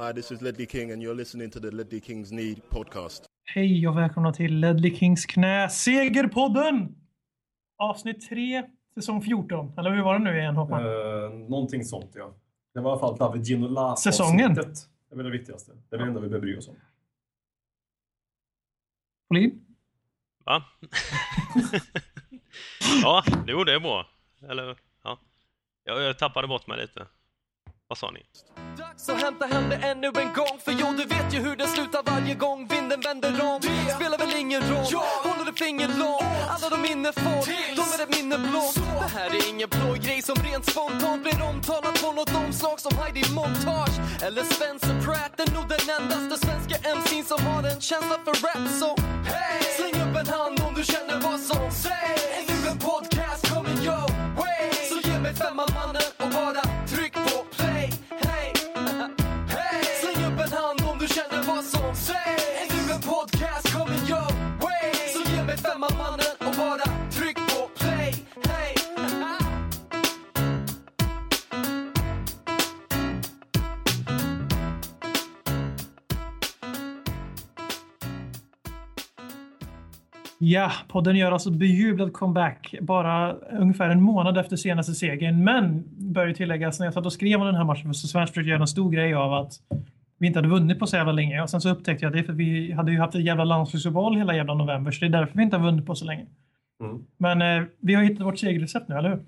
Hi, this is Ledley King and you're listening to the Ledley Kings Need podcast. Hej och välkomna till Ledley Kings knä Segerpodden! Avsnitt 3, säsong 14. Eller hur var det nu igen Håkan? Uh, någonting sånt ja. Det var i alla fall David Ginola Säsongen? Det är väl det viktigaste. Det är det enda vi behöver bry oss om. Folin? Va? ja, jo det är bra. Eller, ja. Jag, jag tappade bort mig lite. Vad sa ni? Dags att hämta hem det ännu en gång För jo, du vet ju hur det slutar varje gång vinden vänder om. Det spelar väl ingen roll, håller du finger långt Alla de minne får, de är ett minne blått Det här är ingen plågrej som rent spontant blir omtalat på något omslag som Heidi Montage. Eller Spencer Pratt, är nog den endaste svenska MC'n som har en känsla för rap. Så hey! släng upp en hand om du känner vad som sägs. Är nu en podcast coming your way Så ge mig femman mannen och bara vad som Är nu en podcast coming your way. Så ge mig femman mannen och bara tryck på play. Hey. Ja, podden gör alltså bejublad comeback bara ungefär en månad efter senaste segern. Men bör ju tilläggas, när jag satt och skrev om den här matchen för Svensk försökte göra en stor grej av att vi inte hade vunnit på så jävla länge. Och sen så upptäckte jag det för vi hade ju haft ett jävla landslagsuppehåll hela jävla november. Så det är därför vi inte har vunnit på så länge. Mm. Men eh, vi har hittat vårt segerrecept nu, eller hur?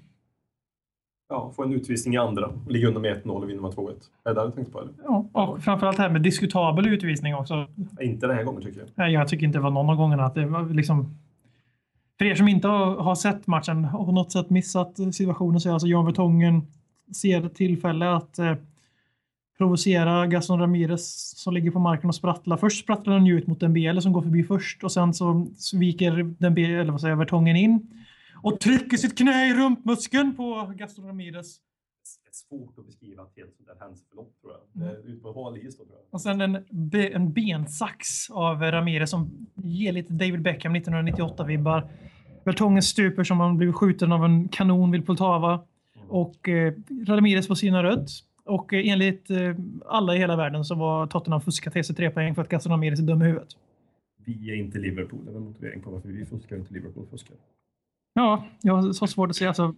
Ja, få en utvisning i andra. Ligga under med 1-0 och vinna med 2-1. Är det det du tänkte på eller? Ja, och framförallt här med diskutabel utvisning också. Inte den här gången tycker jag. Nej, jag tycker inte det var någon av gångerna att det var liksom... För er som inte har, sett matchen och på något sätt missat situationen så är alltså Jan Vertongen ser ett tillfälle att eh, provocera Gaston Ramirez som ligger på marken och sprattlar. Först sprattlar han ju ut mot Dembele som går förbi först och sen så viker Dembele, eller vad säger jag, Vertongen in och trycker sitt knä i rumpmuskeln på Gaston Ramirez. Det är svårt att beskriva ett helt sånt där händelseförlopp tror jag. Är ute på hal is tror jag. Och sen en, be, en bensax av Ramirez som ger lite David Beckham 1998-vibbar. Vertongen stuper som om han blivit skjuten av en kanon vid Poltava. Och eh, Ramirez får sina rött. Och enligt eh, alla i hela världen så var Tottenham fuskat till sig tre poäng för att Gaston Ramirez är dum i huvudet. Vi är inte Liverpool. Det är en motivering på varför vi fuskar och inte Liverpool fuskar. Ja, jag har så svårt att säga. Alltså,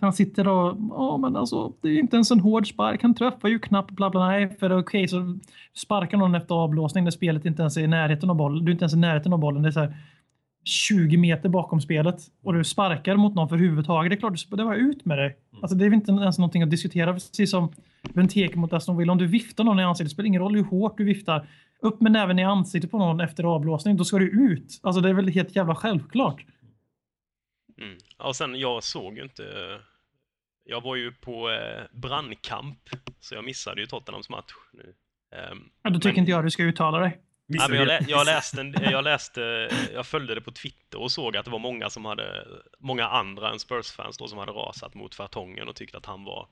han sitter och, ja men alltså det är inte ens en hård spark, han träffar ju knappt bla bla. Nej, för okej så sparkar någon efter avblåsning när spelet inte ens är i närheten av bollen. Du är inte ens i närheten av bollen. Det är så här 20 meter bakom spelet och du sparkar mot någon för huvudtaget. Det är klart, det var ut med dig. Alltså det är inte ens någonting att diskutera. Precis som Benteke mot Aston Villa. Om du viftar någon i ansiktet, det spelar ingen roll hur hårt du viftar. Upp med näven i ansiktet på någon efter avblåsning, då ska du ut. Alltså det är väl helt jävla självklart. Mm. Och sen, jag såg ju inte... Jag var ju på eh, brandkamp, så jag missade ju Tottenhams match nu. Ehm, Ja, då tycker men- inte jag du ska uttala dig. Ja, men jag, lä jag, läste en, jag läste, jag följde det på Twitter och såg att det var många som hade, många andra än Spurs-fans då som hade rasat mot Fartongen och tyckte att han var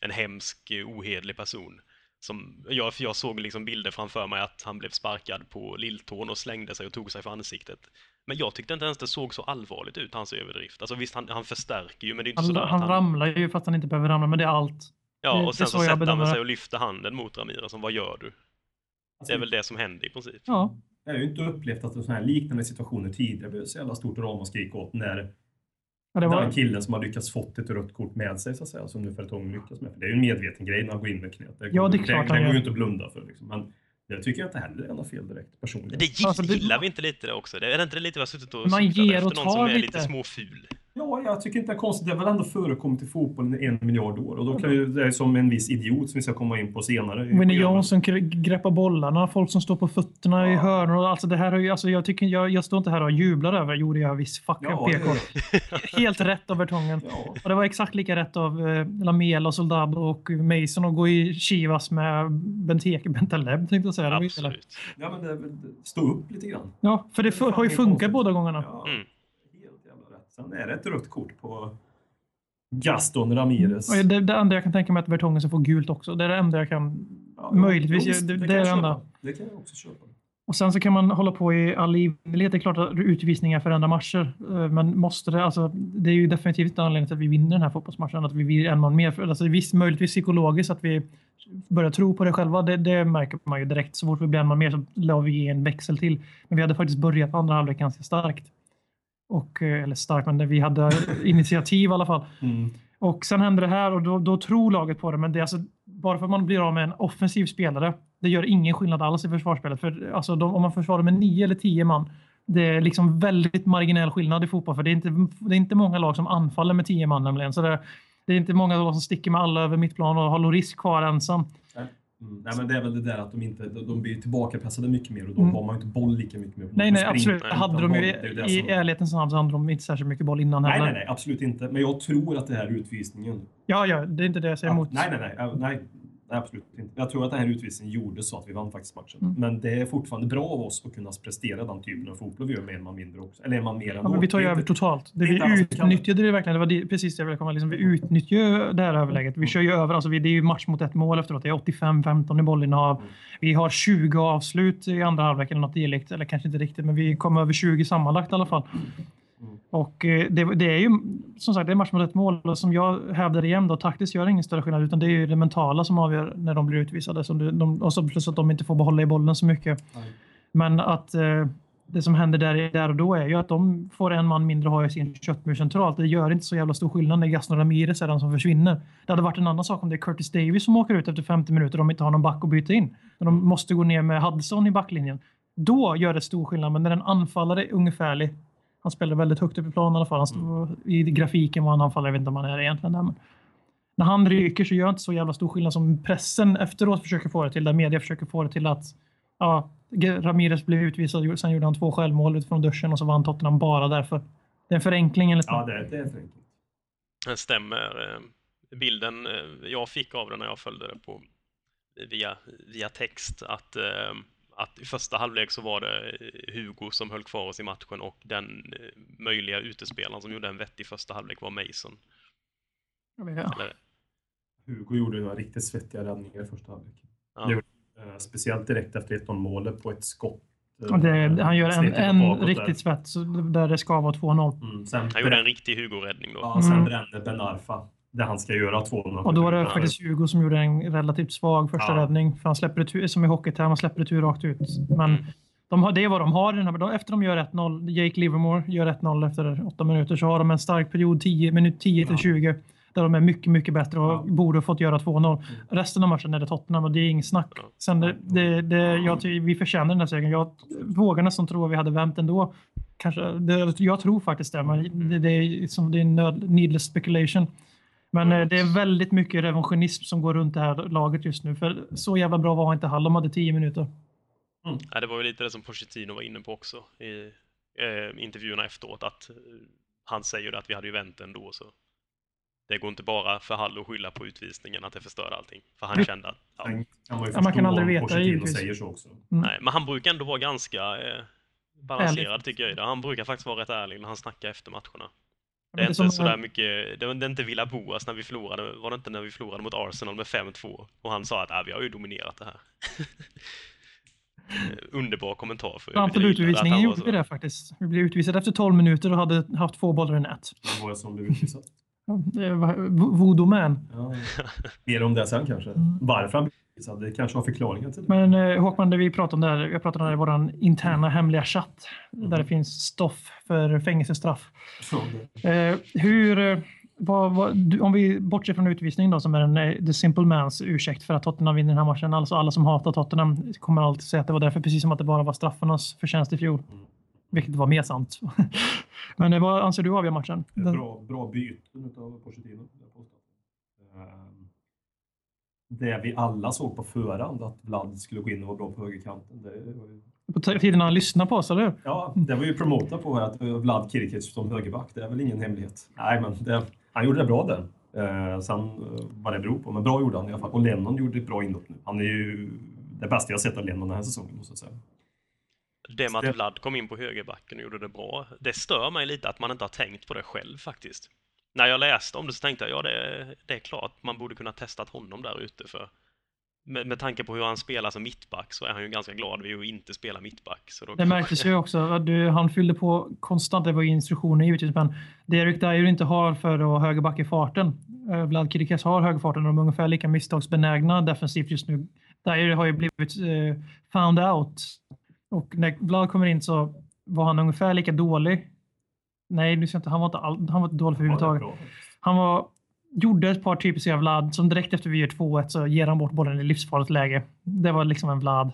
en hemsk, eh, ohederlig person. Som, jag, för jag såg liksom bilder framför mig att han blev sparkad på lilltån och slängde sig och tog sig för ansiktet. Men jag tyckte inte ens det såg så allvarligt ut, hans överdrift. Alltså visst, han, han förstärker ju, men det är inte Han, sådär han att han... ramlar ju fast han inte behöver ramla, men det är allt. Ja, och sen så, så sätter han sig och lyfter handen mot Ramirez, som vad gör du? Det är väl det som händer i princip. Ja, Jag har ju inte upplevt att sådana här liknande situationer tidigare blev så jävla stort ramaskrik åt när ja det var, den killen som har lyckats fått ett rött kort med sig så att säga, som nu Fertongen lyckas med. För det är ju en medveten grej när han går in med knät. Det, Ja, det är klart det, det går ju inte att blunda för. Liksom. Men det tycker jag inte heller är något fel direkt personligen. Det gill, Alltså, det- gillar vi inte lite det också? Det är det inte lite vi har suttit och Man ger efter och någon tar som är lite. lite småful? Ja, jag tycker inte det är konstigt. Det har väl ändå förekommit i fotbollen i en miljard år. Och då kan ju, det är som en viss idiot som vi ska komma in på senare. i Winnie gre- greppar bollarna, folk som står på fötterna i Ja. hörnor. och Alltså det här har ju, alltså jag, tycker, jag, jag står inte här och jublar över, jo det gör jag visst, fuck Ja, PK. det- Helt rätt av Vertongen. Ja. Och det var exakt lika rätt av eh, Lamela, Soldado och Mason att gå i Chivas med Benteke, Bentaleb tänkte jag säga. Det Absolut. ja, men det är väl, stå upp lite grann. Ja, för det fu- har ju funkat båda gångerna. Ja, Mm. Sen är det ett rött kort på Gaston Ramirez. Och det, det enda jag kan tänka mig är att Vertongen ska få gult också. Det är det enda jag kan... Ja, möjligtvis, jo, det- det kan är det enda. Det kan jag också köpa. Och sen så kan man hålla på i all evinnerlighet. Det är klart att utvisningar förändrar matcher. Eh, Men måste det, alltså, det är ju definitivt inte anledningen till att vi vinner den här fotbollsmatchen. Att vi blir en man mer. Alltså, visst, möjligtvis psykologiskt att vi börjar tro på det själva. Det, det märker man ju direkt. Så fort vi blir en man mer så la vi en växel till. Men vi hade faktiskt börjat andra halvlek ganska starkt. Och, eh, eller starkt, men vi hade initiativ i alla fall. Mm. Och sen händer det här och då, då tror laget på det. Men det är alltså, bara för att man blir av med en offensiv spelare, det gör ingen skillnad alls i försvarsspelet. För alltså, de, om man försvarar med nio eller tio man, det är liksom väldigt marginell skillnad i fotboll. För det är inte, det är inte många lag som anfaller med tio man nämligen. Så det, det är inte många lag som sticker med alla över mittplan och har Loris kvar ensam. Mm. Nej, men det är väl det där att de inte de, blir tillbakapressade mycket mer och då Mm. har man ju inte boll lika mycket mer. Nej, nej, absolut. Hade de boll. ju, Det i som- ärlighetens namn så hade de inte särskilt mycket boll innan Nej, heller. nej, nej, absolut inte. Men jag tror att det här utvisningen... Ja, ja, det är inte det jag säger Ja, emot. nej, nej, nej, ja, nej. Nej, absolut inte. Jag tror att den här utvisningen gjorde så att vi vann faktiskt matchen. Mm. Men det är fortfarande bra av oss att kunna prestera den typen av fotboll vi gör med en man mindre också. Eller en man mer Ja, ändå. men vi tar ju över totalt. Det vi utnyttjade det verkligen. Det var det, precis det jag ville komma. Liksom, vi utnyttjar ju det här överläget. Vi kör ju över. Alltså, vi, det är ju match mot ett mål efteråt. Det är 85-15 i bollinnehav. Mm. Vi har 20 avslut i andra halvlek eller något dylikt. Eller kanske inte riktigt, men vi kom över 20 sammanlagt i alla fall. Mm. Och eh, det, det är ju som sagt det är match mot ett mål och som jag hävdar igen då taktiskt gör det ingen större skillnad utan det är ju det mentala som avgör när de blir utvisade. Så de, de, och så plus att de inte får behålla i bollen så mycket. Nej. Men att eh, det som händer där, där och då är ju att de får en man mindre ha i sin köttmur centralt. Det gör inte så jävla stor skillnad när Gaston Ramirez är den som försvinner. Det hade varit en annan sak om det är Curtis Davis som åker ut efter 50 minuter och de inte har någon back att byta in. När de måste gå ner med Hudson i backlinjen. Då gör det stor skillnad, men när en anfallare är ungefärlig. Han spelar väldigt högt upp i planen i alla fall. Han står i grafiken var han anfaller. Jag vet inte om han är egentligen. Där, men när han ryker så gör det inte så jävla stor skillnad som pressen efteråt försöker få det till. Där media försöker få det till att ja, Ramirez blev utvisad, sen gjorde han två självmål utifrån duschen och så vann Tottenham bara därför. Det är en förenkling enligt Ja, det, det är för enkelt. Det stämmer. eh, Bilden eh, jag fick av det när jag följde det på via, via text att, eh, att i första halvlek så var det eh, Hugo som höll kvar oss i matchen och den eh, möjliga utespelaren som gjorde en vettig första halvlek var Mason. Ja. Eller, Hugo gjorde några riktigt svettiga räddningar i första halvlek. ja. Eh, Speciellt direkt efter 1-0 målet på ett skott. det, han gör en, en riktigt svett där det ska vara 2-0. Mm, Han gjorde en riktig Hugo-räddning då. Ja, sen Mm. brände Ben Arfa. Det han ska göra 2-0. Och då var det faktiskt Hugo som gjorde en relativt svag första Ja. räddning. För han släpper retur, som i hockeytermer, man släpper retur rakt ut. Men de har, det är vad de har i den här. Efter de gör 1-0, Jake Livermore gör 1-0 efter åtta minuter, så har de en stark period 10, minut 10 till Ja. 20. Där de är mycket, mycket bättre och Ja. borde ha fått göra 2-0. Resten av matchen är det Tottenham och det är inget snack. Sen det, det, det, jag, vi förtjänar den här segern. Jag vågar nästan tro att vi hade vänt ändå. Kanske, det, jag tror faktiskt det, men det, det, är, som, det är nöd, needless speculation. Men eh, det är väldigt mycket revanschism som går runt det här laget just nu. För så jävla bra var inte Hall. De hade 10 minuter. Ja, det var ju lite det som Pochettino var inne på också i eh, intervjuerna efteråt, att eh, han säger att vi hade ju vänt ändå så det går inte bara för Hall att skylla på utvisningen att det förstörde allting. För han Mm. kände att, ja, kan man ju Ja, man kan aldrig veta, Pochettino säger så också. nej, men han brukar ändå vara ganska eh, balanserad Ärlig. tycker jag. Han brukar faktiskt vara rätt ärlig när han snackar efter matcherna. Det är inte som- sådär mycket, det var det är inte Villa Boas när vi förlorade, var det inte när vi förlorade mot Arsenal med 5-2? Och han sa att äh, vi har ju dominerat det här. Eh, Underbar kommentar för Fram till utvisningen gjorde vi det faktiskt. Vi blev utvisade efter 12 minuter och hade haft två bollar i nät. Det var jag som blev utvisad. Det Voodoo man. Ja. Mer om det sen kanske. Mm. Varför han utvisad, det kanske har förklaringar till det. Men eh, Håkman, vi pratade om där, jag pratade om det i vår interna hemliga chatt där det finns stoff för fängelsestraff. Eh, hur, eh, vad, vad, om vi bortser från utvisning då som är en eh, the simple mans ursäkt för att Tottenham vinner den här matchen. Alltså alla som hatar Tottenham kommer alltid säga att det var därför, precis som att det bara var straffarnas förtjänst i fjol. Mm. Vilket var mer sant. Men eh, vad anser du avgör matchen? Den- Bra, bra byten av Pochettino. vill jag påstå. Ehm, Det vi alla såg på förhand, att Vlad skulle gå in och vara bra på högerkanten. Det var ju, På tiden han lyssnar på oss, eller hur? ja, det var ju promotat på här att Vlad Kirkic som högerback, det är väl ingen hemlighet. Nej, men det, han gjorde det bra den. Eh, sen eh, vad det beror på, men bra gjorde han i alla fall. Och Lennon gjorde ett bra inhopp nu. Han är ju det bästa jag sett av Lennon den här säsongen, måste jag säga. Det med Det- att Vlad kom in på högerbacken och gjorde det bra, det stör mig lite att man inte har tänkt på det själv faktiskt. När jag läste om det så tänkte jag, ja det, det är klart, man borde kunna testat honom där ute för med, med tanke på hur han spelar som mittback så är han ju ganska glad vid att inte spela mittback. Så då Det märktes ju också. Du, han fyllde på konstant. Det var instruktioner givetvis, men det Eric Dyer inte har för att högerback i farten. Eh, Vlad Kirikes har högerfarten och de är ungefär lika misstagsbenägna defensivt just nu. Dyer har ju blivit eh, found out. Och när Vlad kommer in så var han ungefär lika dålig. Nej, du ska inte, han var inte, all, han var inte dålig för överhuvudtaget. Han var, gjorde ett par typiska Vlad som direkt efter vi gör 2-1 så ger han bort bollen i livsfarligt läge. Det var liksom en Vlad.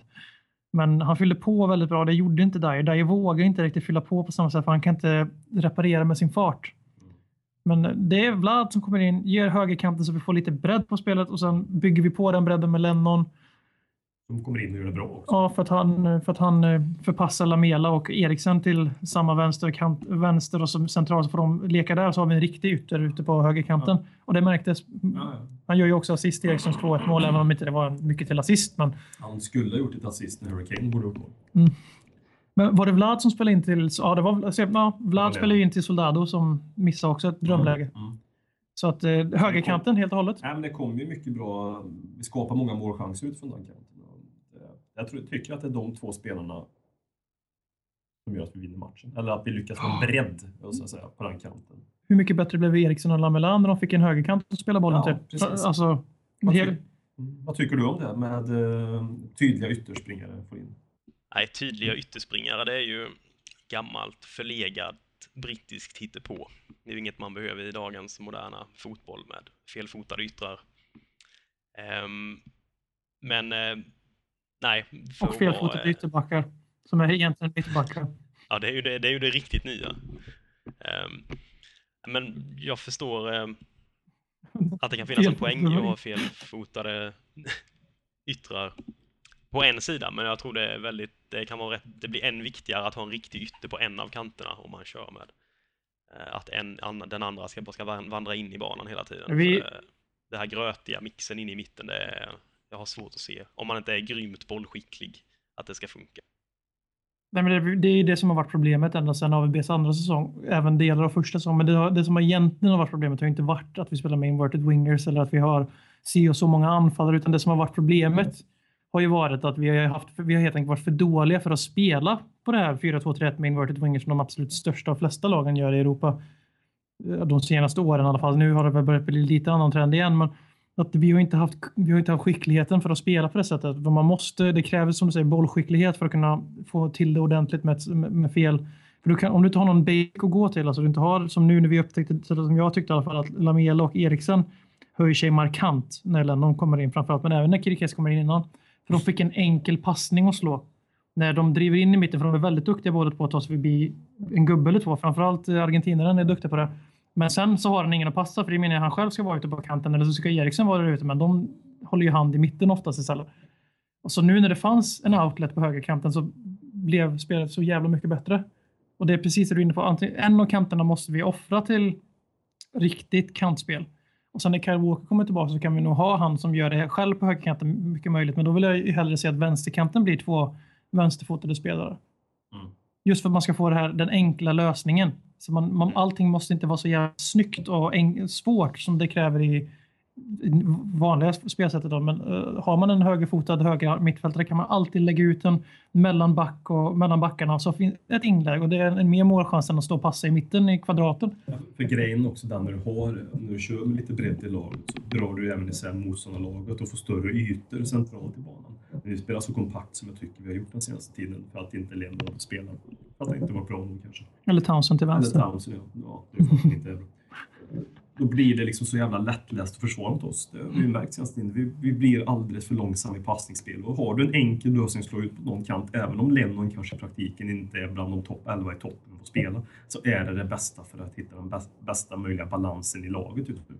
Men han fyllde på väldigt bra. Det gjorde inte Dyer. Dyer vågar inte riktigt fylla på på samma sätt för han kan inte reparera med sin fart. Men det är Vlad som kommer in, ger högerkanten så vi får lite bredd på spelet och sen bygger vi på den bredden med Lennon. De kommer in och gör det bra också. Ja, för att han, för att han eh, förpassar Lamela och Eriksen till samma vänsterkant, vänster och så centralt så får de leka där så har vi en riktig ytter ute på högerkanten. Och det märktes. Ja, ja. Han gör ju också assist i Erikssons 2-1 mål, även om inte det var mycket till assist. Men, Han skulle ha gjort ett assist när Hurricane borde upp mål. men var det Vlad som spelade in till... Ja, det var, alltså, ja Vlad Ja, spelade in till Soldado som missade också ett drömläge. Mm. Så att eh, högerkanten helt och hållet. Nej, men det kom ju mycket bra. Vi skapar många målchanser utifrån den kanten. Jag tror, tycker att det är de två spelarna som gör att vi vinner matchen. Eller att vi lyckas få en bredd så att säga, på den kanten. Hur mycket bättre blev Eriksson och Lamela när de fick en högerkant att spela bollen Ja, till? precis. Alltså, Vad, ty- mm. Vad tycker du om det med eh, tydliga ytterspringare? Får in? Nej, tydliga ytterspringare, det är ju gammalt förlegat brittiskt hittepå. Det är ju inget man behöver i dagens moderna fotboll med felfotade yttrar. Ehm, men nej. och felfotade ytterbackar som är egentligen mittbackar. Ja, det är ju det, det, är ju det riktigt nya. Ehm, men jag förstår ehm, att det kan finnas en poäng i att ha felfotade yttrar på en sida, men jag tror det är väldigt, det kan vara rätt, det blir än viktigare att ha en riktig ytter på en av kanterna om man kör med eh, att en, an, den andra ska, ska van- vandra in i banan hela tiden. Vi- För, det här grötiga mixen in i mitten, det är, jag har svårt att se, om man inte är grymt bollskicklig, att det ska funka. Nej, men det, det är ju det som har varit problemet ända sedan AVBs andra säsong, även delar av första säsongen. Men det, har- det som har egentligen har varit problemet har inte varit att vi spelar med inverted wingers eller att vi har si och så många anfallare, utan det som har varit problemet har ju varit att vi har, haft, vi har helt enkelt varit för dåliga för att spela på det här 4-2-3-1 med inverted wingers som de absolut största och flesta lagen gör i Europa. Eh, de senaste åren i alla fall. Nu har det väl börjat bli lite annan trend igen, men att vi har inte haft, vi har inte haft skickligheten för att spela på det sättet. Man måste, det krävs som du säger bollskicklighet för att kunna få till det ordentligt med, med, fel. För du kan, om du inte har någon bake att gå till, alltså du inte har, som nu när vi upptäckte, som jag tyckte i alla fall, att Lamela och Eriksen höjer sig markant när Lennon kommer in framförallt, men även när Kirikes kommer in innan. För de fick en enkel passning att slå. När de driver in i mitten, för de är väldigt duktiga båda på att ta sig förbi en gubbe eller två. Framförallt argentinaren är duktig på det. Men sen så har han ingen att passa, för det menar jag han själv ska vara ute på kanten, eller så ska Eriksen vara där ute, men de håller ju hand i mitten oftast istället. Och så nu när det fanns en outlet på högerkanten så blev spelet så jävla mycket bättre. Och det är precis det du är inne på. Antingen, en av kanterna måste vi offra till riktigt kantspel. Och sen när Kyle Walker kommer tillbaka så kan vi nog ha han som gör det själv på högerkanten mycket möjligt. Men då vill jag ju hellre se att vänsterkanten blir två vänsterfotade spelare. Mm. Just för att man ska få här, den enkla lösningen. Så man, man, allting måste inte vara så jävla snyggt och svårt som det kräver i vanliga spelsättet. Då. Men eh, har man en högerfotad höger mittfältare kan man alltid lägga ut den mellan, back och, mellan backarna så finns ett inlägg och det är en mer målchans än att stå och passa i mitten i kvadraten. För grejen också den när du har, när du kör med lite bredd i laget så drar du även isär motståndarlaget och får större ytor centralt i banan. Men vi spelar så kompakt som jag tycker vi har gjort den senaste tiden för att inte Leno spelar. För att det inte var bra nog kanske. Eller Townsend till Eller vänster. Townsend, ja. ja det är inte bra. Då blir det liksom så jävla lättläst att försvara mot oss. Det har vi märkt senaste tiden. Vi, vi blir alldeles för långsamma i passningsspel. Och har du en enkel lösning slå ut på någon kant, även om Lennon kanske i praktiken inte är bland de topp 11 i toppen på spela, så är det det bästa för att hitta den bäst, bästa möjliga balansen i laget just nu.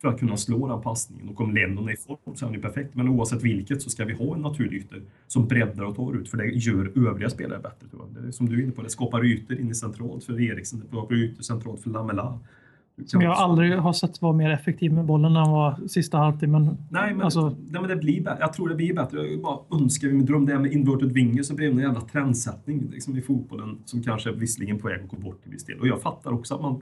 För att kunna slå den passningen. Och om Lennon är i form så är han ju perfekt. Men oavsett vilket så ska vi ha en naturlig ytter som breddar och tar ut. För det gör övriga spelare bättre. Tror jag. Det är som du är inne på, det skapar ytor in i centralt för Eriksen. Det skapar ytor centralt för Lamela. Som jag aldrig har sett vara mer effektiv med bollen han var sista halvtid. Men, Nej, men, alltså, nej, men det blir bättre. Jag tror det blir bättre. Jag bara önskar vi med dröm det här med inverted winger så blev det en jävla trendsättning liksom, i fotbollen som kanske visserligen på väg att gå bort till viss del. Och jag fattar också att man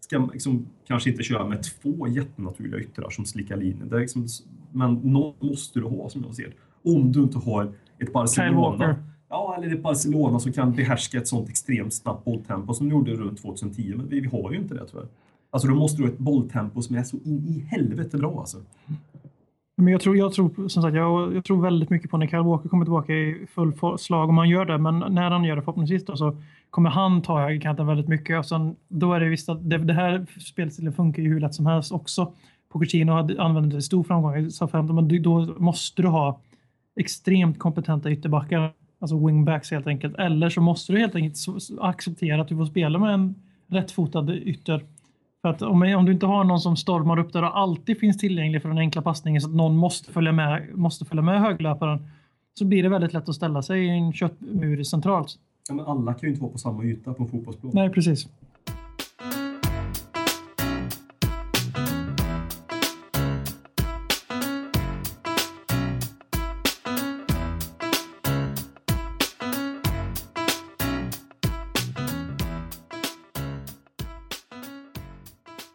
ska liksom, kanske inte köra med två jättenaturliga yttrar som slickar linjen. Det är liksom, men någon måste du ha som jag ser Om du inte har ett Barcelona. Ja, eller ett Barcelona som kan behärska ett sånt extremt snabbt bolltempo som de gjorde runt 2010. Men vi, vi har ju inte det tyvärr. Alltså då måste du ha ett bolltempo som är så in i helvete bra alltså. Men jag tror, jag tror, som sagt, jag, jag tror väldigt mycket på när Kyle Walker kommer tillbaka i full slag om han gör det. Men när han gör det förhoppningsvis då, så kommer han ta högerkanten väldigt mycket. Och sen, då är det visst att det, det här spelstilen funkar ju hur lätt som helst också. Pochettino använde det i stor framgång i Southampton, men då måste du ha extremt kompetenta ytterbackar, alltså wingbacks helt enkelt. Eller så måste du helt enkelt acceptera att du får spela med en rättfotad ytter för att om, om du inte har någon som stormar upp där och alltid finns tillgänglig för den enkla passningen så att någon måste följa med, måste följa med höglöparen så blir det väldigt lätt att ställa sig i en köttmur centralt. Ja, men alla kan ju inte vara på samma yta på en fotbollsplan. Nej, precis.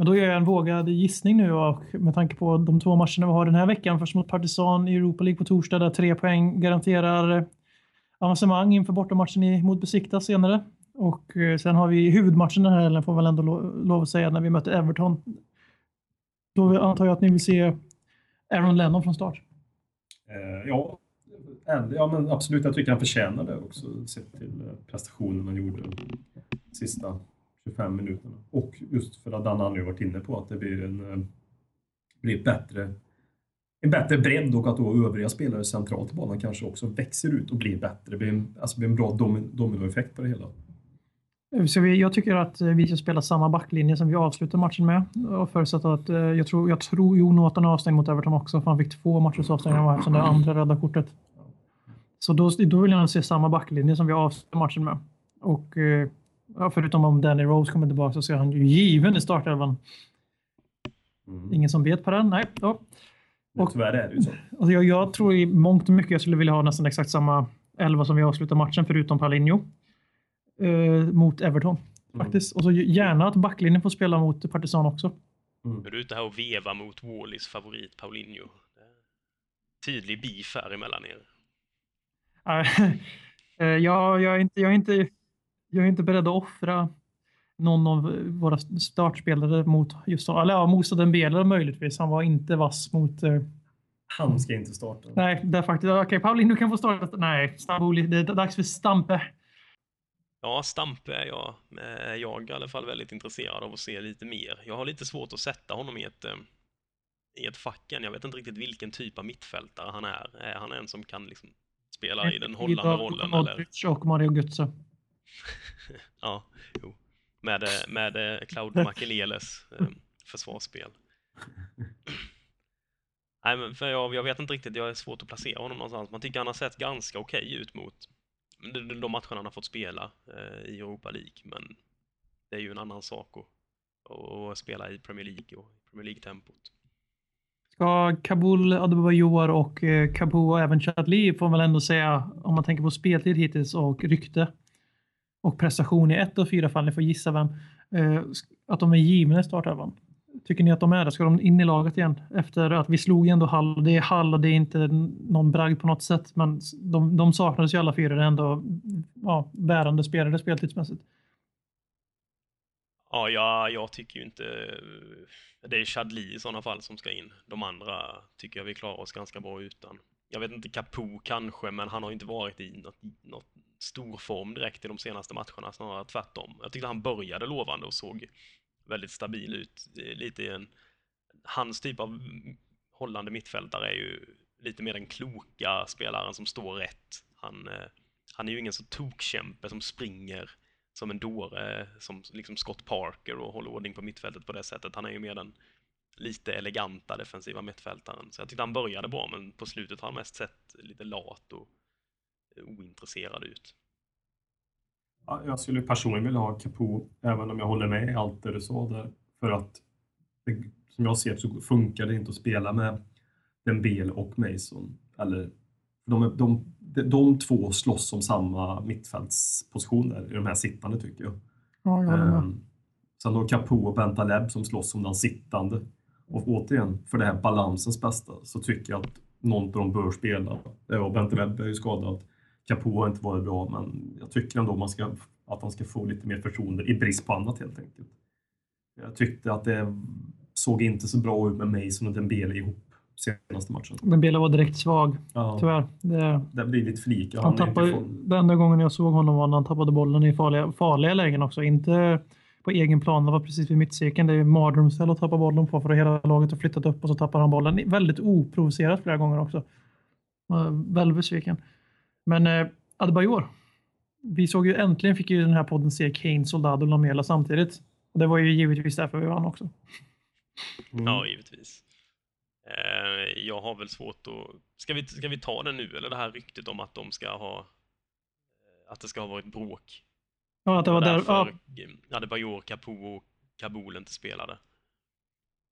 Men då gör jag en vågad gissning nu och med tanke på de två matcherna vi har den här veckan. Först mot Partisan i Europa League på torsdag där tre poäng garanterar avancemang inför bortamatchen mot Besiktas senare. Och eh, sen har vi huvudmatchen den här helgen får väl ändå lov att säga när vi möter Everton. Då antar jag att ni vill se Aaron Lennon från start. Eh, ja, ja men absolut. Jag tycker han förtjänar det också sett till eh, prestationen han gjorde sista 25 minuterna. Och just för att Dan har varit inne på att det blir en eh, blir bättre en bättre bredd och att då övriga spelare centralt i banan kanske också växer ut och blir bättre. Det blir en, alltså blir en bra dominoeffekt på det hela. Så vi, jag tycker att vi ska spela samma backlinje som vi avslutar matchen med. Och förutsatt att eh, jag tror, jag tror Jo Norton är avstängd mot Everton också, för han fick två matchers avstängningar eftersom det andra röda kortet. Så då, då vill jag se samma backlinje som vi avslutar matchen med. Och eh, Ja, förutom om Danny Rose kommer tillbaka så ser han ju given i startelvan. Mm. Ingen som vet på den? Nej. Ja. Och, tyvärr är det ju så. Alltså jag, jag, tror i mångt och mycket jag skulle vilja ha nästan exakt samma elva som vi avslutar matchen förutom Paulinho. Eh, mot Everton. Mm. Faktiskt. Och så gärna att backlinjen får spela mot Partisan också. Mm. Är du ute här och vevar mot Wallys favorit Paulinho? Tydlig beef här emellan er. Eh, ja, jag är inte, jag är inte jag är inte beredd att offra någon av våra startspelare mot just eller ja, Moussa Dembele möjligtvis. Han var inte vass mot... Eh... Han ska inte starta. Nej, det är faktiskt... Okej, okay, Paulinho kan få starta. Nej, Staboli, det är dags för Stampe. Ja, Stampe är jag, är jag i alla fall väldigt intresserad av att se lite mer. Jag har lite svårt att sätta honom i ett, eh, i ett facken. Jag vet inte riktigt vilken typ av mittfältare han är. Är han en som kan liksom spela i den hållande rollen? Modric eller? och Mario Götze. ja, jo. Med, eh, med eh, Cloud Makeleles eh, försvarsspel. Nej, men för jag, jag vet inte riktigt, jag är svårt att placera honom någonstans. Man tycker han har sett ganska okej okay ut mot de, de matcherna han har fått spela eh, i Europa League, men det är ju en annan sak att, att spela i Premier League och Premier League-tempot. Ska Kabul, Adebayor och eh, Capo och även Chadli får man väl ändå säga, om man tänker på speltid hittills och rykte, och prestation i ett av fyra fall, ni får gissa vem, eh, att de är givna i startelvan. Tycker ni att de är det? Ska de in i laget igen? Efter att vi slog ändå Hall. Det är Hall och det är inte någon bragd på något sätt, men de, de saknades ju alla fyra. Det är ändå ja, bärande spelare speltidsmässigt. Ja, jag, jag tycker ju inte... Det är Chadli i sådana fall som ska in. De andra tycker jag vi klarar oss ganska bra utan. Jag vet inte, Capo kanske, men han har inte varit i något, något stor form direkt i de senaste matcherna, snarare tvärtom. Jag tyckte han började lovande och såg väldigt stabil ut. Eh, lite i en, hans typ av hållande mittfältare är ju lite mer den kloka spelaren som står rätt. Han, eh, han är ju ingen så tokkämpe som springer som en dåre, som liksom Scott Parker och håller ordning på mittfältet på det sättet. Han är ju mer den lite eleganta defensiva mittfältaren. Så jag tyckte han började bra, men på slutet har han mest sett lite lat och ointresserad ut. Ja, jag skulle personligen vilja ha Capo, även om jag håller med i allt det du sa där. För att det, som jag ser så funkar det inte att spela med Dembele och Mason. Eller, de, de, de, de två slåss om samma mittfältspositioner i de här sittande tycker jag. Ja, jag ehm, Sen då Capo och Bentaleb som slåss om den sittande. Och återigen, för det här balansens bästa så tycker jag att någon av dem bör spela. Ja, Bente Webb är ju skadad. Capo har inte varit bra, men jag tycker ändå man ska, att han ska få lite mer förtroende i brist på annat helt enkelt. Jag tyckte att det såg inte så bra ut med Mason och Dembele ihop senaste matchen. Men Bela var direkt svag, Ja, tyvärr. Det, det blir lite för lika. han inte tappade, den enda gången jag såg honom var när han tappade bollen i farliga, farliga lägen också. Inte på egen plan, det var precis vid mittcirkeln. Det är mardrömsställe att tappa bollen på för att hela laget har flyttat upp och så tappar han bollen. Väldigt oprovocerat flera gånger också. Väldigt besviken. Men eh, Adebayor. Vi såg ju äntligen fick ju den här podden se Kane, Soldado och Lamela samtidigt. Och det var ju givetvis därför vi vann också. Mm. Ja, givetvis. Eh, jag har väl svårt att... Ska vi, ska vi ta det nu, eller det här ryktet om att de ska ha... eh, Att det ska ha varit bråk? Ja, att det var där, därför ja, ja. Adebayor, Capo och Kabul inte spelade.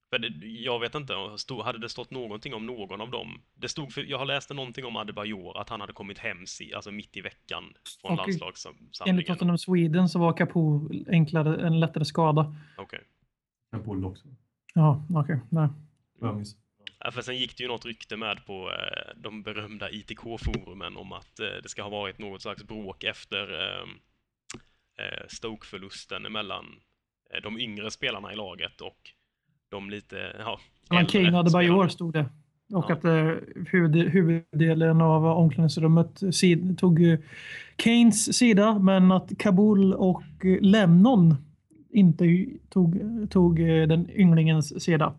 För det, jag vet inte, stod, hade det stått någonting om någon av dem? Det stod, för jag har läst någonting om Adebayor, att han hade kommit hem si, alltså mitt i veckan från enligt landslagssamlingen. Tottenham Sweden så var Capo enklare, en lättare skada. Okej. Capo också. Ja, okej. nej. Minns. Ja, för sen gick det ju något rykte med på eh, de berömda ITK-forumen om att eh, det ska ha varit något slags bråk efter eh, eh, Stoke-förlusten mellan eh, de yngre spelarna i laget och de lite, ja, äldre Kane Adebayor spelarna. stod det. Och Ja. att eh, huvud, huvuddelen av omklädningsrummet sid, tog eh, Kanes sida, men att Kabul och eh, Lennon inte tog, tog eh, den ynglingens sida.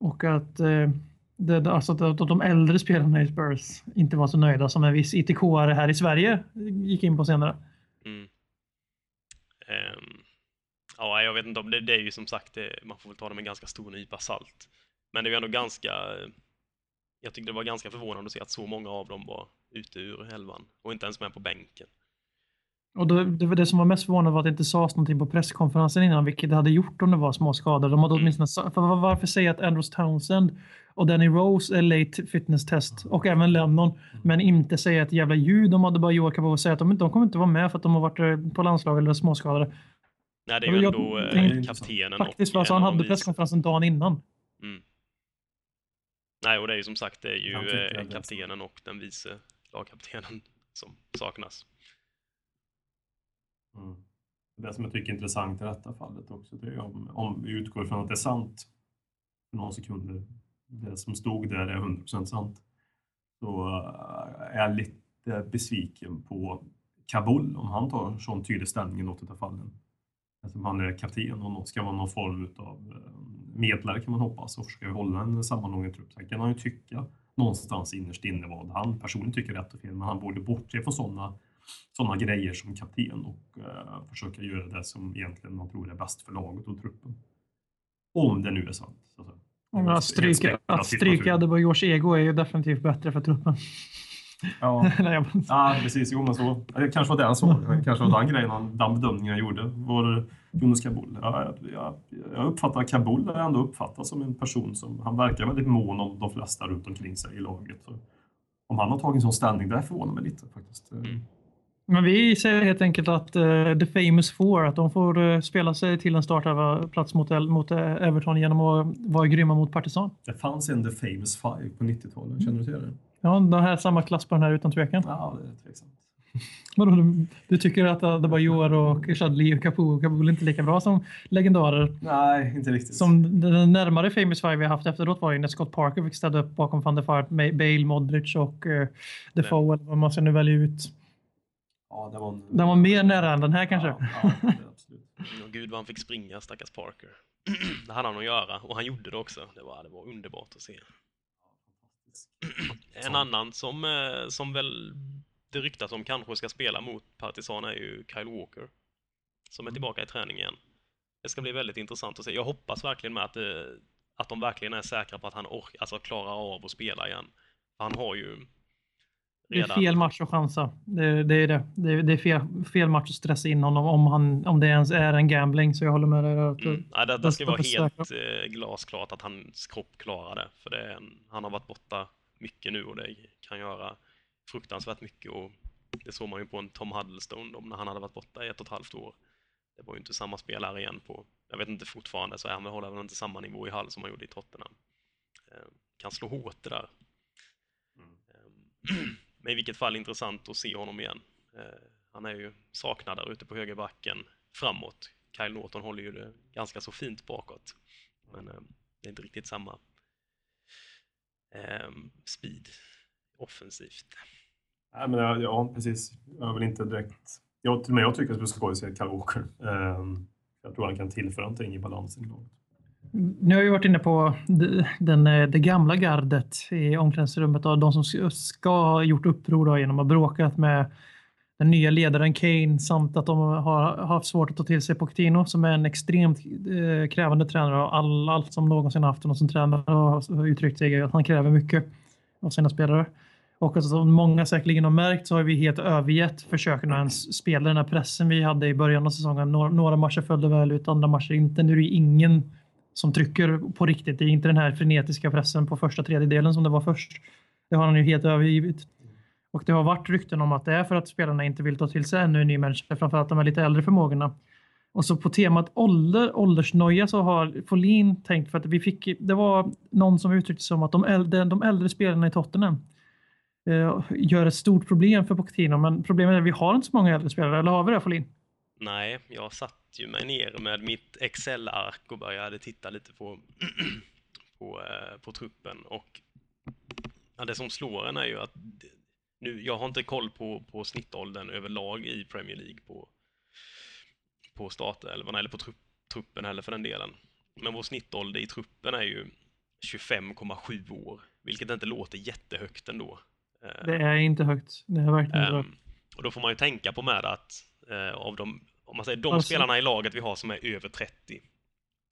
Och att, eh, det, alltså att, att de äldre spelarna i Spurs inte var så nöjda som en viss ITK-are här i Sverige gick in på senare. Mm. Ehm, ja, jag vet inte om det, det är ju som sagt, det, man får väl ta det med en ganska stor nypa salt. Men det är ju ändå ganska, jag tyckte det var ganska förvånande att se att så många av dem var ute ur elvan och inte ens med på bänken. Och det, det var det som var mest förvånande var att det inte sades någonting på presskonferensen innan, vilket det hade gjort om det var små skador. De hade Mm. åtminstone, för var- varför säga att Andrews Townsend och Danny Rose är late fitness test och även Lennon, men inte säga ett jävla ljud om hade bara Joakim och säga att de, de kommer inte vara med för att de har varit eh, på landslag eller småskadade. Nej, det är ju Jag- ändå jag- eh, jag- kaptenen Faktiskt, och alltså, en han hade presskonferensen dagen innan. Mm. Nej, och det är ju som sagt, det är ju eh, kaptenen och den vice lagkaptenen som saknas. Mm. Det som jag tycker är intressant i detta fallet också, det är om, om vi utgår från att det är sant för några sekunder, det som stod där är 100% sant, så eh, är jag lite besviken på Kabul om han tar sån tydlig ställning i något av fallen. Eftersom han är kapten och ska vara någon form av medlare kan man hoppas och försöka hålla en sammanhållen trupp. Sen kan han ju tycka någonstans innerst inne vad han personligen tycker är rätt och fel, men han borde bortse från sådana sådana grejer som kapten och eh, försöka göra det som egentligen man tror är bäst för laget och truppen. Om det nu är sant. Så att stryka, att stryka. Adebayors ego är ju definitivt bättre för truppen. Ja, jag ja, precis. Jo, men så. Det kanske var det han såg. Det kanske var den grejen, han- den bedömningen han gjorde. Var Jonas Kabul. Ja, jag, jag, jag uppfattar Kabul är ändå uppfattat som en person som, han verkar väldigt mån om de flesta runt omkring sig i laget. Så om han har tagit en sån ställning, det förvånar mig lite faktiskt. Mm. Men vi säger helt enkelt att uh, The Famous Four, att de får uh, spela sig till en startelva-plats mot, mot uh, Everton genom att vara grymma mot Partizan. Det fanns en The Famous Five på 90-talet, känner du till det? Ja, det här är samma klass på den här utan tvekan. Ja, det är tveksamt. Vadå, du, du tycker att det var Joar och Chadli och Capo och Kabul inte lika bra som legendarer? Nej, inte riktigt. Som den närmare Famous Five vi har haft efteråt var ju när Scott Parker fick städa upp bakom van der Vaart, Bale, Modric och uh, Defoe, eller vad man ska nu välja ut. Ja, det var, en... Den var mer nära än den här kanske. Ja, ja, absolut. Och gud vad han fick springa, stackars Parker. det hade han att göra och han gjorde det också. Det var, det var underbart att se. En annan som, eh, som väl det ryktas om kanske ska spela mot Partizan är ju Kyle Walker. Som är tillbaka i träning igen. Det ska bli väldigt intressant att se. Jag hoppas verkligen med att, det, att de verkligen är säkra på att han ork, alltså klarar av att spela igen. Han har ju Det är fel match att chansa. Det, det är det. Det är, det är fel, fel match att stressa in honom om, han, om det ens är en gambling. Så jag håller med dig. Mm. Ja, det, det ska vara helt eh, glasklart att hans kropp klarar det. För det en, han har varit borta mycket nu och det kan göra fruktansvärt mycket. Och det såg man ju på en Tom Huddlestone då, när han hade varit borta i ett och ett halvt år. det var ju inte samma spelare igen på, jag vet inte fortfarande, så han håller väl inte samma nivå i Hall som han gjorde i Tottenham. Eh, kan slå hårt det där. Mm. Men i vilket fall intressant att se honom igen. Eh, han är ju saknad där ute på högerbacken framåt. Kyle Norton håller ju det ganska så fint bakåt. Men eh, det är inte riktigt samma speed offensivt. Nej, men ja, ja, precis. Jag vill inte direkt... Jag, till och med jag tycker att det ska skoj att se Kyle Walker. Um, jag tror han kan tillföra någonting i balansen i laget. Nu har vi varit inne på den, det gamla gardet i omklädningsrummet och de som ska ha gjort uppror då, genom att ha bråkat med den nya ledaren Kane samt att de har haft svårt att ta till sig Pochettino som är en extremt eh, krävande tränare och all, allt som någonsin haft honom som tränare har uttryckt sig att han kräver mycket av sina spelare. Och alltså, som många säkerligen har märkt så har vi helt övergett försöken att ens spela den här pressen vi hade i början av säsongen. Några, några matcher följde väl ut, andra matcher inte. Nu är det ingen som trycker på riktigt. Det är inte den här frenetiska pressen på första tredjedelen som det var först. Det har han ju helt övergivit. Och det har varit rykten om att det är för att spelarna inte vill ta till sig ännu en ny människa, framförallt de här lite äldre förmågorna. Och så på temat ålder, åldersnoja så har Folin tänkt för att vi fick, det var någon som uttryckte sig som att de äldre, de äldre spelarna i Tottenham eh, gör ett stort problem för Pochettino, men problemet är att vi har inte så många äldre spelare, eller har vi det Folin? Nej, jag satt ju mig ner med mitt Excel-ark och började titta lite på, på, eh, på truppen och ja, det som slår en är ju att nu, jag har inte koll på, på snittåldern överlag i Premier League på, på startelvan eller på trupp, truppen heller för den delen. Men vår snittålder i truppen är ju 25,7 år, vilket inte låter jättehögt ändå. Det är inte högt. Det är verkligen inte um, Och då får man ju tänka på med att uh, av de, om man säger de alltså, spelarna i laget vi har som är över 30,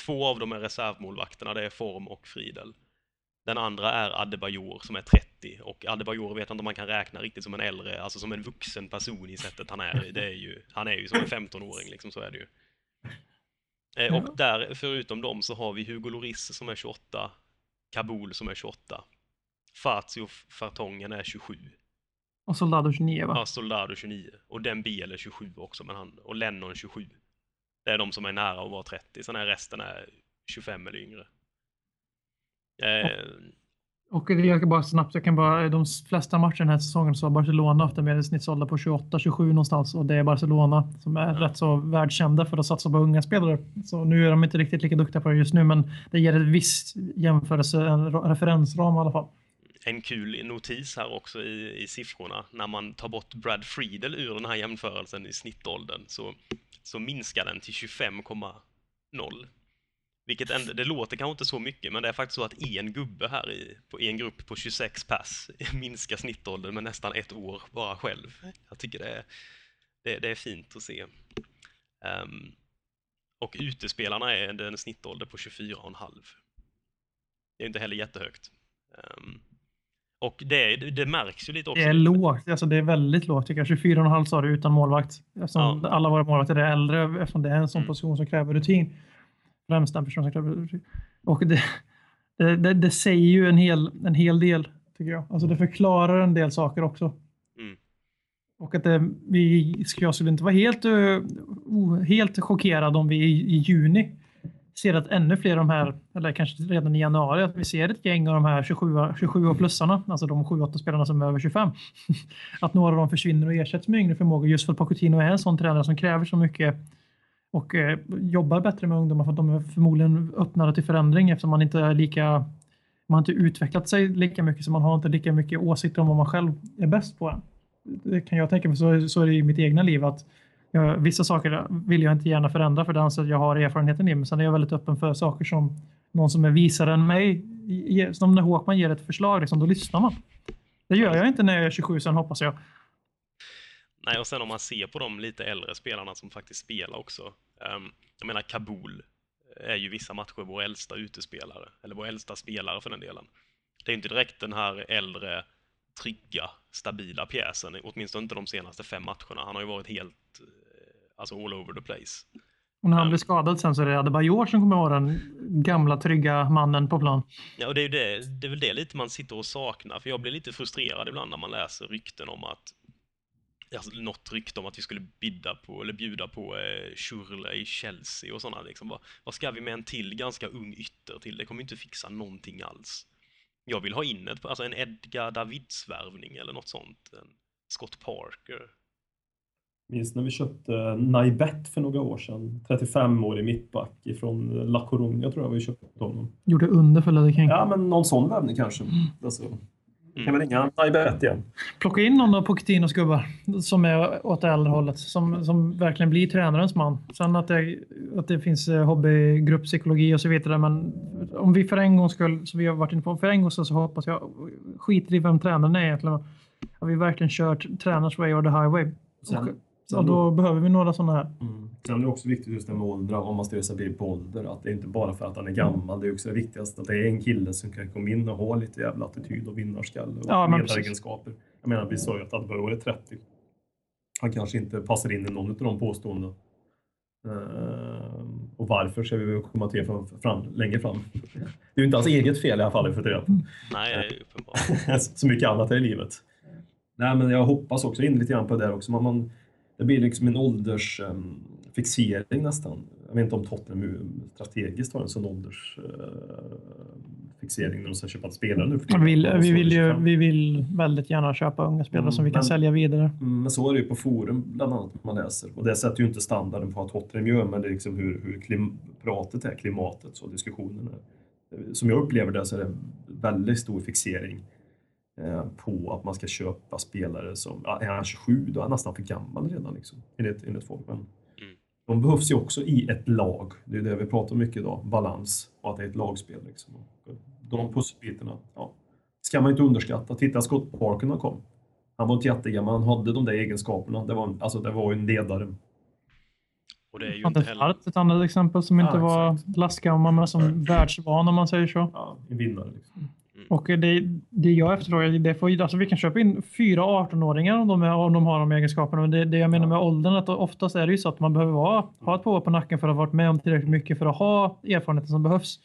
två av dem är reservmålvakterna, det är Form och Friedel. Den andra är Adebayor som är 30 och Adebayor vet inte om man kan räkna riktigt som en äldre, alltså som en vuxen person i sättet han är det är ju, Han är ju som en 15-åring liksom, så är det ju. Eh, och där, förutom dem, så har vi Hugo Loris som är 28, Kabul som är 28, Fazio Fartongen är 27. Och Soldado 29 va? Ja, Soldado 29. Och Dembele 27 också, men han, och Lennon 27. Det är de som är nära att vara 30, sen är resten är 25 eller yngre. Eh, och jag kan bara snabbt, jag kan bara, de flesta matcher den här säsongen så har Barcelona haft en medelsnittsålder på 28-27 någonstans och det är Barcelona som är rätt så världskända för att satsa på unga spelare. Så nu är de inte riktigt lika duktiga på det just nu, men det ger ett visst jämförelse, en referensram i alla fall. En kul notis här också i, i siffrorna. När man tar bort Brad Friedel ur den här jämförelsen i snittåldern så, så minskar den till 25,0 vilket ändå, det låter kanske inte så mycket, men det är faktiskt så att en gubbe här i, på en grupp på 26 pass minskar snittåldern med nästan ett år bara själv. Jag tycker det är, det, det är fint att se. Um, och utespelarna är en snittålder på 24,5. Det är inte heller jättehögt. Um, och det, det märks ju lite också. Det är lågt, alltså det är väldigt lågt tycker jag. 24,5 sa du utan målvakt. Eftersom ja. alla våra målvakter är äldre, eftersom det är en sån mm. position som kräver rutin främst den personen som Och det, det, det, säger ju en hel, en hel del, tycker jag. Alltså det förklarar en del saker också. Mm. Och att det, vi, jag skulle inte vara helt, uh, helt chockad om vi i, i, juni ser att ännu fler av de här, eller kanske redan i januari, att vi ser ett gäng av de här 27, 27 plussarna, alltså de 7-8 spelarna som är över 25. att några av dem försvinner och ersätts med yngre förmågor just för att Pochettino är en sån tränare som kräver så mycket och eh, jobbar bättre med ungdomar för att de är förmodligen öppnare till förändring eftersom man inte är lika man har inte utvecklat sig lika mycket så man har inte lika mycket åsikter om vad man själv är bäst på än. Det kan jag tänka mig, så, så är det i mitt egna liv att jag, vissa saker vill jag inte gärna förändra för det anser att jag har erfarenheten i men sen är jag väldigt öppen för saker som någon som är visare än mig, som när Håkman ger ett förslag, liksom, då lyssnar man. Det gör jag inte när jag är 27 sen hoppas jag. Nej, och sen om man ser på de lite äldre spelarna som faktiskt spelar också. Um, jag menar Kabul är ju vissa matcher vår äldsta utespelare, eller vår äldsta spelare för den delen. Det är inte direkt den här äldre, trygga, stabila pjäsen, åtminstone inte de senaste fem matcherna. Han har ju varit helt, eh, alltså all over the place. Och när han blir skadad sen så är det Adebayor som kommer vara den gamla trygga mannen på plan. Ja, och det är, det, det är väl det lite man sitter och saknar, för jag blir lite frustrerad ibland när man läser rykten om att alltså, något rykte om att vi skulle bidda på, eller bjuda på eh, Schürrle i Chelsea och sådana liksom. Vad, vad ska vi med en till ganska ung ytter till? Det kommer inte fixa någonting alls. Jag vill ha in ett, alltså en Edgar Davids-värvning eller något sånt. En Scott Parker. Minns när vi köpte Naibet för några år sedan. 35-årig mittback ifrån La Coruña tror jag vi köpte honom. Gjorde under för Ledder King. Ja, men någon sån värvning kanske. Alltså, kan vi ringa Naibet igen? Plocka in någon av Pochettinos gubbar som är åt det äldre hållet. Som, som verkligen blir tränarens man. Sen att det, att det finns eh, hobbygruppspsykologi och så vidare. Men om vi för en gångs skull, som vi har varit inne på, för en gångs skull så hoppas jag, skiter i vem tränaren är egentligen. Att vi verkligen kört tränars way or the highway. Sen- och, och då behöver vi några sådana här. Mm. Sen är det också viktigt just det med ålder, om man stöder sig på ålder, att det är inte bara för att han är gammal, det är också det viktigaste att det är en kille som kan komma in och ha lite jävla attityd och vinnarskalle och Ja, ledaregenskaper. Jag menar, vi sa ju att Adbauer är 30. Han kanske inte passar in i någon av de påståendena. Ehm, och varför ska vi komma till fram, fram, längre fram. Det är ju inte hans eget fel i alla fall, för det. Nej, det är uppenbart. så mycket annat här i livet. Nej, men jag hoppas också in lite grann på det där också. Man, man, det blir liksom en åldersfixering nästan. Jag vet inte om Tottenham strategiskt har en sån åldersfixering när de ska köpa spelare nu för Vi vill, vi, vill ju, 25. vi vill väldigt gärna köpa unga spelare Mm, som vi kan men- sälja vidare. Mm, Men så är det ju på forum bland annat man läser. Och det sätter ju inte standarden på vad Tottenham gör, men det är liksom hur, hur klim, pratet är, klimatet och diskussionen är. Som jag upplever det så är det väldigt stor fixering eh, på att man ska köpa spelare som, ja, är han 27 då är han nästan för gammal redan liksom, enligt, enligt folk. Men de behövs ju också i ett lag. Det är det vi pratar om mycket idag, balans och att det är ett lagspel. Liksom. Och de pusselbitarna, ja, ska man inte underskatta. Titta Scott Parker när han kom. Han var inte jättegammal, han hade de där egenskaperna. Det var, en- alltså, det var ju en ledare. Och det är ju inte heller... Ett annat exempel som inte Ja, var lastgammal men som världsvan om man säger så. Ja, en vinnare. Liksom. Och det, det jag efterfrågar, det får, alltså vi kan köpa in fyra 18-åringar om de, är, om de har de egenskaperna. Men det, det jag menar med åldern, att oftast är det ju så att man behöver vara, ha ett på på nacken för att ha varit med om tillräckligt mycket för att ha erfarenheten som behövs.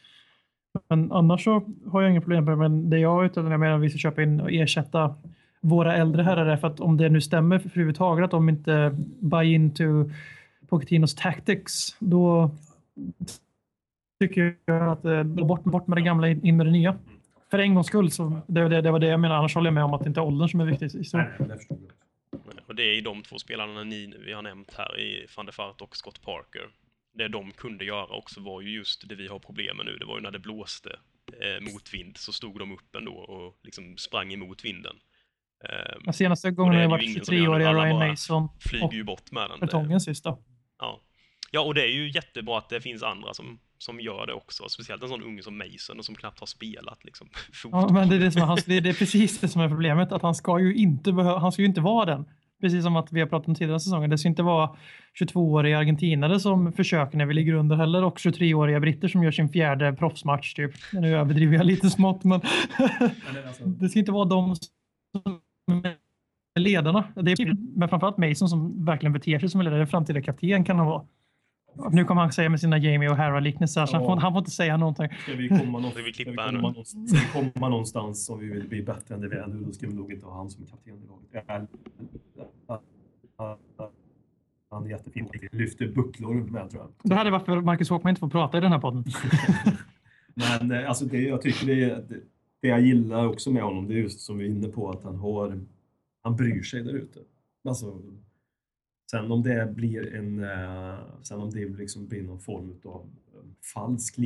Men annars så har jag inga problem med det. Men det jag är ute efter, jag menar att vi ska köpa in och ersätta våra äldre herrar är för att om det nu stämmer för överhuvudtaget att de inte buy into Pochettinos tactics, då tycker jag att eh, bort, bort med det gamla, in med det nya. För en gångs skull, så det, det, det var det jag menade. Annars håller jag med om att det inte är åldern som är viktig. i så. Nej, det förstår jag. Och det är ju de två spelarna ni, vi har nämnt här i van der Vaart och Scott Parker. Det de kunde göra också var ju just det vi har problem med nu. Det var ju när det blåste eh, motvind så stod de upp ändå och liksom sprang emot vinden. Eh, Den senaste gången har ju varit ingen som gör nu. 23-åriga Alla Ryan Mason flyger och ju bort med den. Vertongen sist då. Ja. ja, och det är ju jättebra att det finns andra som, som gör det också. Speciellt en sån unge som Mason och som knappt har spelat liksom, fotboll. Ja, men det är, det, som är, hans- det, är, det är precis det som är problemet. Att han ska ju inte, behö, han ska ju inte vara den. Precis som att vi har pratat om tidigare säsonger. Det ska inte vara 22-åriga argentinare som försöker när vi ligger under heller och 23-åriga britter som gör sin fjärde proffsmatch. Typ. Nu överdriver jag lite smått, men det alltså, det ska inte vara de som är ledarna. Det är, men framförallt Mason som verkligen beter sig som en ledare. Framtida kapten kan han vara. Nu kommer han säga med sina Jamie O'Hara-liknelser, så han får, han får inte säga någonting. ska vi komma, någon, Ska vi ska vi nu? komma, någonstans, ska vi komma någonstans om vi vill bli bättre än det vi är nu, då ska vi nog inte ha han som kapten i laget. Han är jättefin. Lyfter bucklor med tror jag. Det här är varför Marcus Håkman inte får prata i den här podden. Men eh, alltså det, jag tycker det, det, det jag gillar också med honom, det är just som vi är inne på, att han har, han bryr sig där ute. Alltså, sen om det blir en, eh, sen om det liksom blir någon form av eh, falsk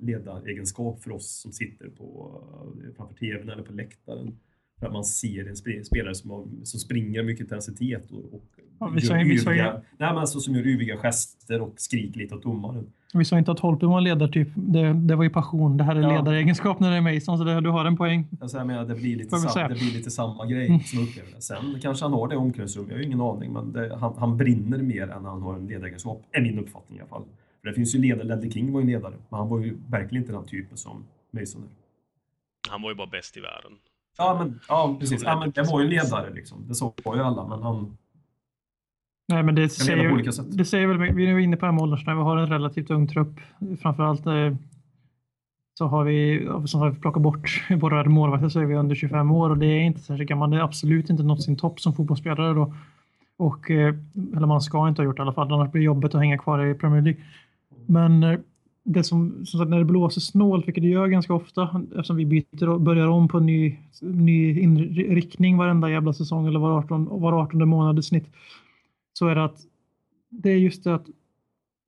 ledaregenskap för oss som sitter på, eh, framför tvn eller på läktaren. För att man ser en sp- spelare som, har, som springer med mycket intensitet och, och Ja, vi sa gör vi yviga, nej, men alltså, som gör yviga gester och skriker lite åt domaren. Vi sa inte att Holtby var en ledartyp. Det, det var ju passion. Det här är Ja. ledaregenskap när det är Mason, så det, du har en poäng. Alltså jag menar, det blir lite, sam, det blir lite samma grej Mm. som jag upplever det. Sen kanske han har det i omklädningsrummet, jag har ingen aning, men det, han, han brinner mer än han har en ledaregenskap, är min uppfattning i alla fall. För det finns ju ledare, Ledley King var ju en ledare, men han var ju verkligen inte den typen som Mason är. Han var ju bara bäst i världen. Ja, men, ja precis. Ja, men det var ju ledare liksom. Det sa ju alla, men han... Nej, men det säger, på olika sätt. det säger väl, vi är nu inne på det här med åldersnivå. Vi har en relativt ung trupp. Framförallt eh, så har vi, som har vi plockat bort våra målvakter så är vi under 25 år och det är inte särskilt gammalt. Det är absolut inte nått sin topp som fotbollsspelare då. Och, eh, eller man ska inte ha gjort det i alla fall, annars blir det jobbigt att hänga kvar i Premier League. Men eh, det som, som sagt, när det blåser snålt, vilket det gör ganska ofta, eftersom vi byter och börjar om på en ny, ny inriktning varenda jävla säsong eller var 18, var 18 månad i snitt, så är det att det är just det att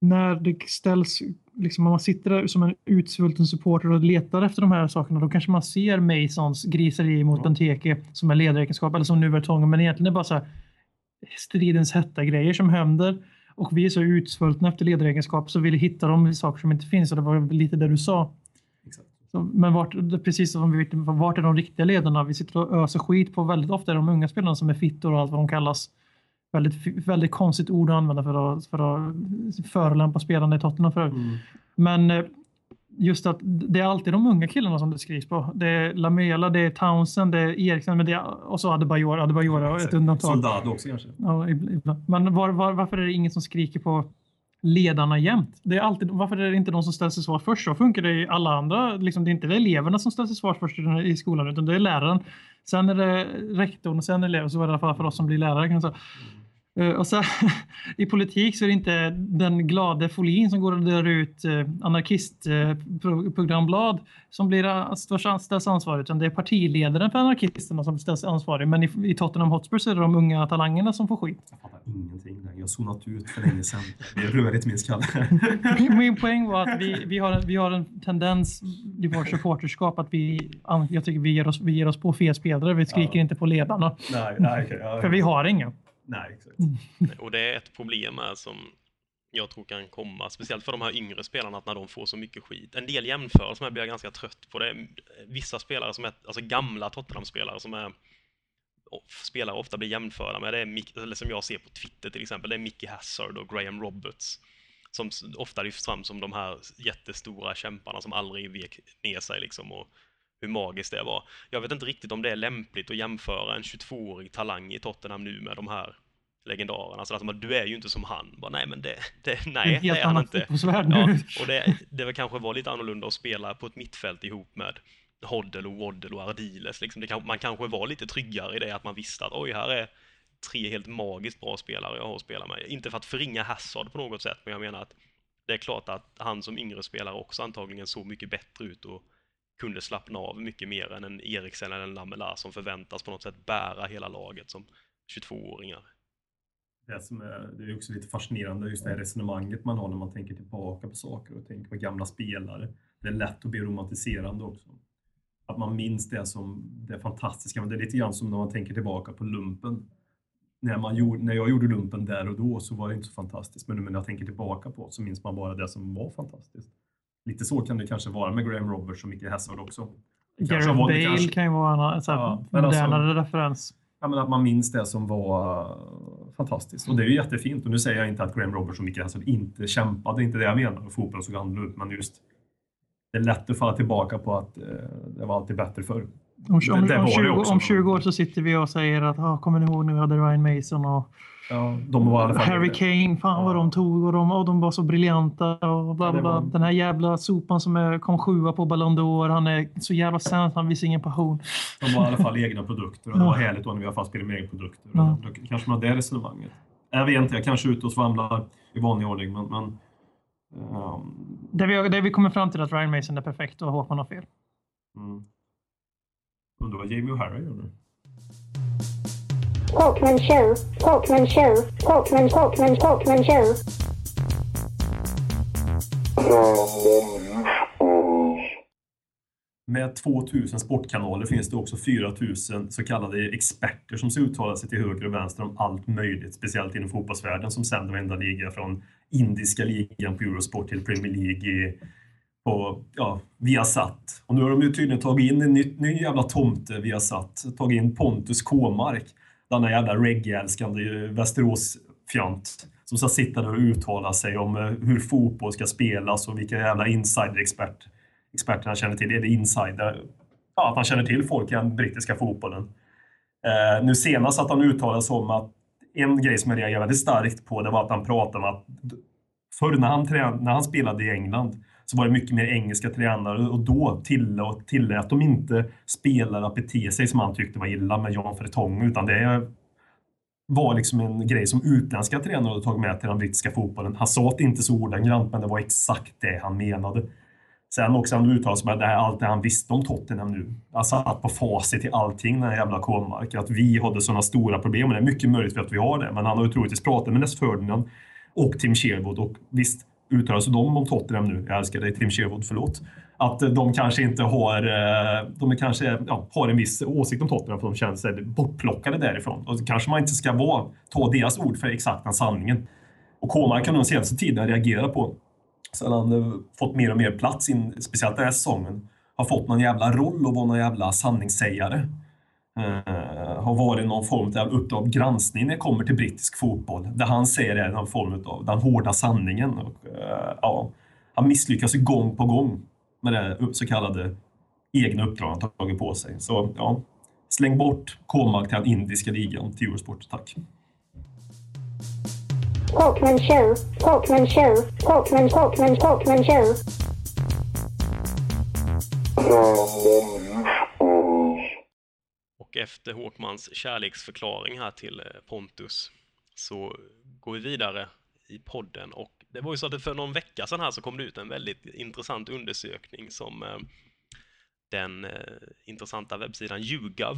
när det ställs, liksom om man sitter där som en utsvulten supporter och letar efter de här sakerna, då kanske man ser Masons griseri mot Benteke som är ledaregenskap, eller som nu Vertongen, men egentligen är det bara så här, stridens hetta grejer som händer och vi är så utsvultna efter ledaregenskap så vill vi hitta de saker som inte finns och det var lite det du sa. Så, men vart, precis som vi vet, vart är de riktiga ledarna? Vi sitter och öser skit på väldigt ofta de unga spelarna som är fittor och allt vad de kallas. Väldigt, väldigt konstigt ord att använda för att, för att förolämpa spelarna i Tottenham för mm. Men eh, just att det är alltid de unga killarna som det skrivs på. Det är Lamela, det är Townsend, det är Eriksen men det är, och så Adebayor. Adebayor är ett undantag. Soldado också kanske. Ja, ibland. Men var, var, varför är det ingen som skriker på ledarna jämt? Det är alltid, varför är det inte de som ställs till svars först? Så funkar det i alla andra. Liksom, det är inte eleverna som ställs till svars först i skolan utan det är läraren. Sen är det rektorn och sen eleven. Så är det i alla fall för oss som blir lärare. Kan jag säga. Eh, och så, I politik så är det inte den glade Folin som går och dör ut eh, anarkistprogramblad som blir ställs ansvarig, utan det är partiledaren för anarkisterna som ställs ansvarig. Men i, i Tottenham Hotspur så är det de unga talangerna som får skit. Jag fattar ingenting. Jag har zonat ut för länge sedan. Det är rörigt min skalle. Min poäng var att vi, vi, har en, vi har en tendens i vårt supporterskap att vi, jag tycker vi ger oss, vi ger oss på fel spelare. Vi skriker ja. inte på ledarna. Nej, nej, okay, ja, för vi har inga. Nej, exakt. Mm. Och det är ett problem här som jag tror kan komma, speciellt för de här yngre spelarna, att när de får så mycket skit. En del jämförelser med blir jag ganska trött på. Det vissa spelare som är, alltså gamla Tottenham-spelare som är spelare ofta blir jämförda med, det är, eller som jag ser på Twitter till exempel, det är Mickey Hazard och Graham Roberts. Som ofta lyfts fram som de här jättestora kämparna som aldrig vek ner sig liksom och hur magiskt det var. Jag vet inte riktigt om det är lämpligt att jämföra en 22-årig talang i Tottenham nu med de här legendarerna. Så att du är ju inte som han. Bara, nej, men det, det, nej, det är han inte. Ja, och det, det var kanske var lite annorlunda att spela på ett mittfält ihop med Hoddle och Waddle och Ardiles. Liksom. Det, man kanske var lite tryggare i det att man visste att oj, här är tre helt magiskt bra spelare jag har att spela med. Inte för att förringa Hazard på något sätt, men jag menar att det är klart att han som yngre spelare också antagligen såg mycket bättre ut och kunde slappna av mycket mer än en Eriksen eller en Lamela som förväntas på något sätt bära hela laget som 22-åringar. Det, som är, det är också lite fascinerande, just det här resonemanget man har när man tänker tillbaka på saker och tänker på gamla spelare. Det är lätt att bli romantiserande också. Att man minns det som det fantastiska, men det är lite grann som när man tänker tillbaka på lumpen. När, man gjorde, när jag gjorde lumpen där och då så var det inte så fantastiskt, men nu när jag tänker tillbaka på så minns man bara det som var fantastiskt. Lite så kan det kanske vara med Graham Roberts och Micke Hazard också. Gareth Bale kanske... kan ju vara en alltså, ja, modernare alltså, referens. Ja, men att man minns det som var uh, fantastiskt. Och det är ju jättefint. Och nu säger jag inte att Graham Roberts och Micke Hazard inte kämpade, inte det jag menar. Fotbollen såg annorlunda ut, men just det är lätt att falla tillbaka på att uh, det var alltid bättre förr. Om, om, om, 20, om 20 år så sitter vi och säger att ah, kommer ni ihåg när vi hade Ryan Mason och Ja, de var Harry Kane, fan vad de tog och de, och de var så briljanta. Och bla, bla. Var... Den här jävla sopan som är, kom sjua på Ballon d'Or, han är så jävla sämst, han visar ingen passion. De var i alla fall egna produkter och det var härligt då när vi i alla fall spelade med egna produkter. Ja. Då, kanske man har det resonemanget. Jag vet inte, jag kanske är ute och svamlar i vanlig ordning, men... men um... det, vi, det vi kommer fram till att Ryan Mason är perfekt och Håkman har fel. Mm. Undrar vad Jamie O'Hara gör nu? Talkman show, Talkman show, Talkman, Talkman, Talkman show. Med 2000 sportkanaler finns det också 4000 så kallade experter som ska uttala sig till höger och vänster om allt möjligt, speciellt inom fotbollsvärlden som sänder varenda liga från indiska ligan på Eurosport till Premier League på ja, Viasat. Och nu har de ju tydligen tagit in en ny, ny jävla tomte, Viasat, tagit in Pontus Kåmark denna jävla reggae-älskande Västerås-fjant som ska sitta där och uttala sig om eh, hur fotboll ska spelas och vilka jävla insider-expert han känner till. Är det insider? Ja, att han känner till folk i den brittiska fotbollen. Eh, nu senast att han uttalade sig om att en grej som jag reagerade väldigt starkt på, det var att han pratade om att förr när han, trän- när han spelade i England så var det mycket mer engelska tränare och då tillät, tillät de inte spelare att bete sig som han tyckte var illa med Jan Fretong utan det var liksom en grej som utländska tränare hade tagit med till den brittiska fotbollen. Han sa det inte så ordagrant, men det var exakt det han menade. Sen också han uttalade sig med det här, allt det han visste om Tottenham nu. Han satt på facit till allting, den här jävla Kåmark. Att vi hade sådana stora problem. Och det är mycket möjligt för att vi har det. Men han har ju troligtvis pratat med Ness Ferdinand och Tim Sherwood. Och visst uttalar sig de om Tottenham nu. Jag älskar dig Tim Sherwood, förlåt. Att eh, de kanske inte har, eh, de kanske, ja, har en viss åsikt om Tottenham för de känner sig bortplockade därifrån. Och kanske man inte ska vara, ta deras ord för exakta sanningen. Och Kåmark har de senaste tiden reagerat på Sen han eh, fått mer och mer plats, in, speciellt den här säsongen, har fått någon jävla roll och vara någon jävla sanningssägare. Uh, har varit någon form av uppdrag granskning när det kommer till brittisk fotboll. Det han säger är någon form av den hårda sanningen. Och, uh, ja, han misslyckas gång på gång med det så kallade egna uppdrag han tagit på sig. Så ja, släng bort Kolmark till den indiska ligan till Eurosport, tack. Talkman show, Talkman show, Talkman, Talkman, Talkman show. Och efter Håkmans kärleksförklaring här till eh, Pontus så går vi vidare i podden och det var ju så att för någon vecka sedan här så kom det ut en väldigt intressant undersökning som eh, den eh, intressanta webbsidan YouGov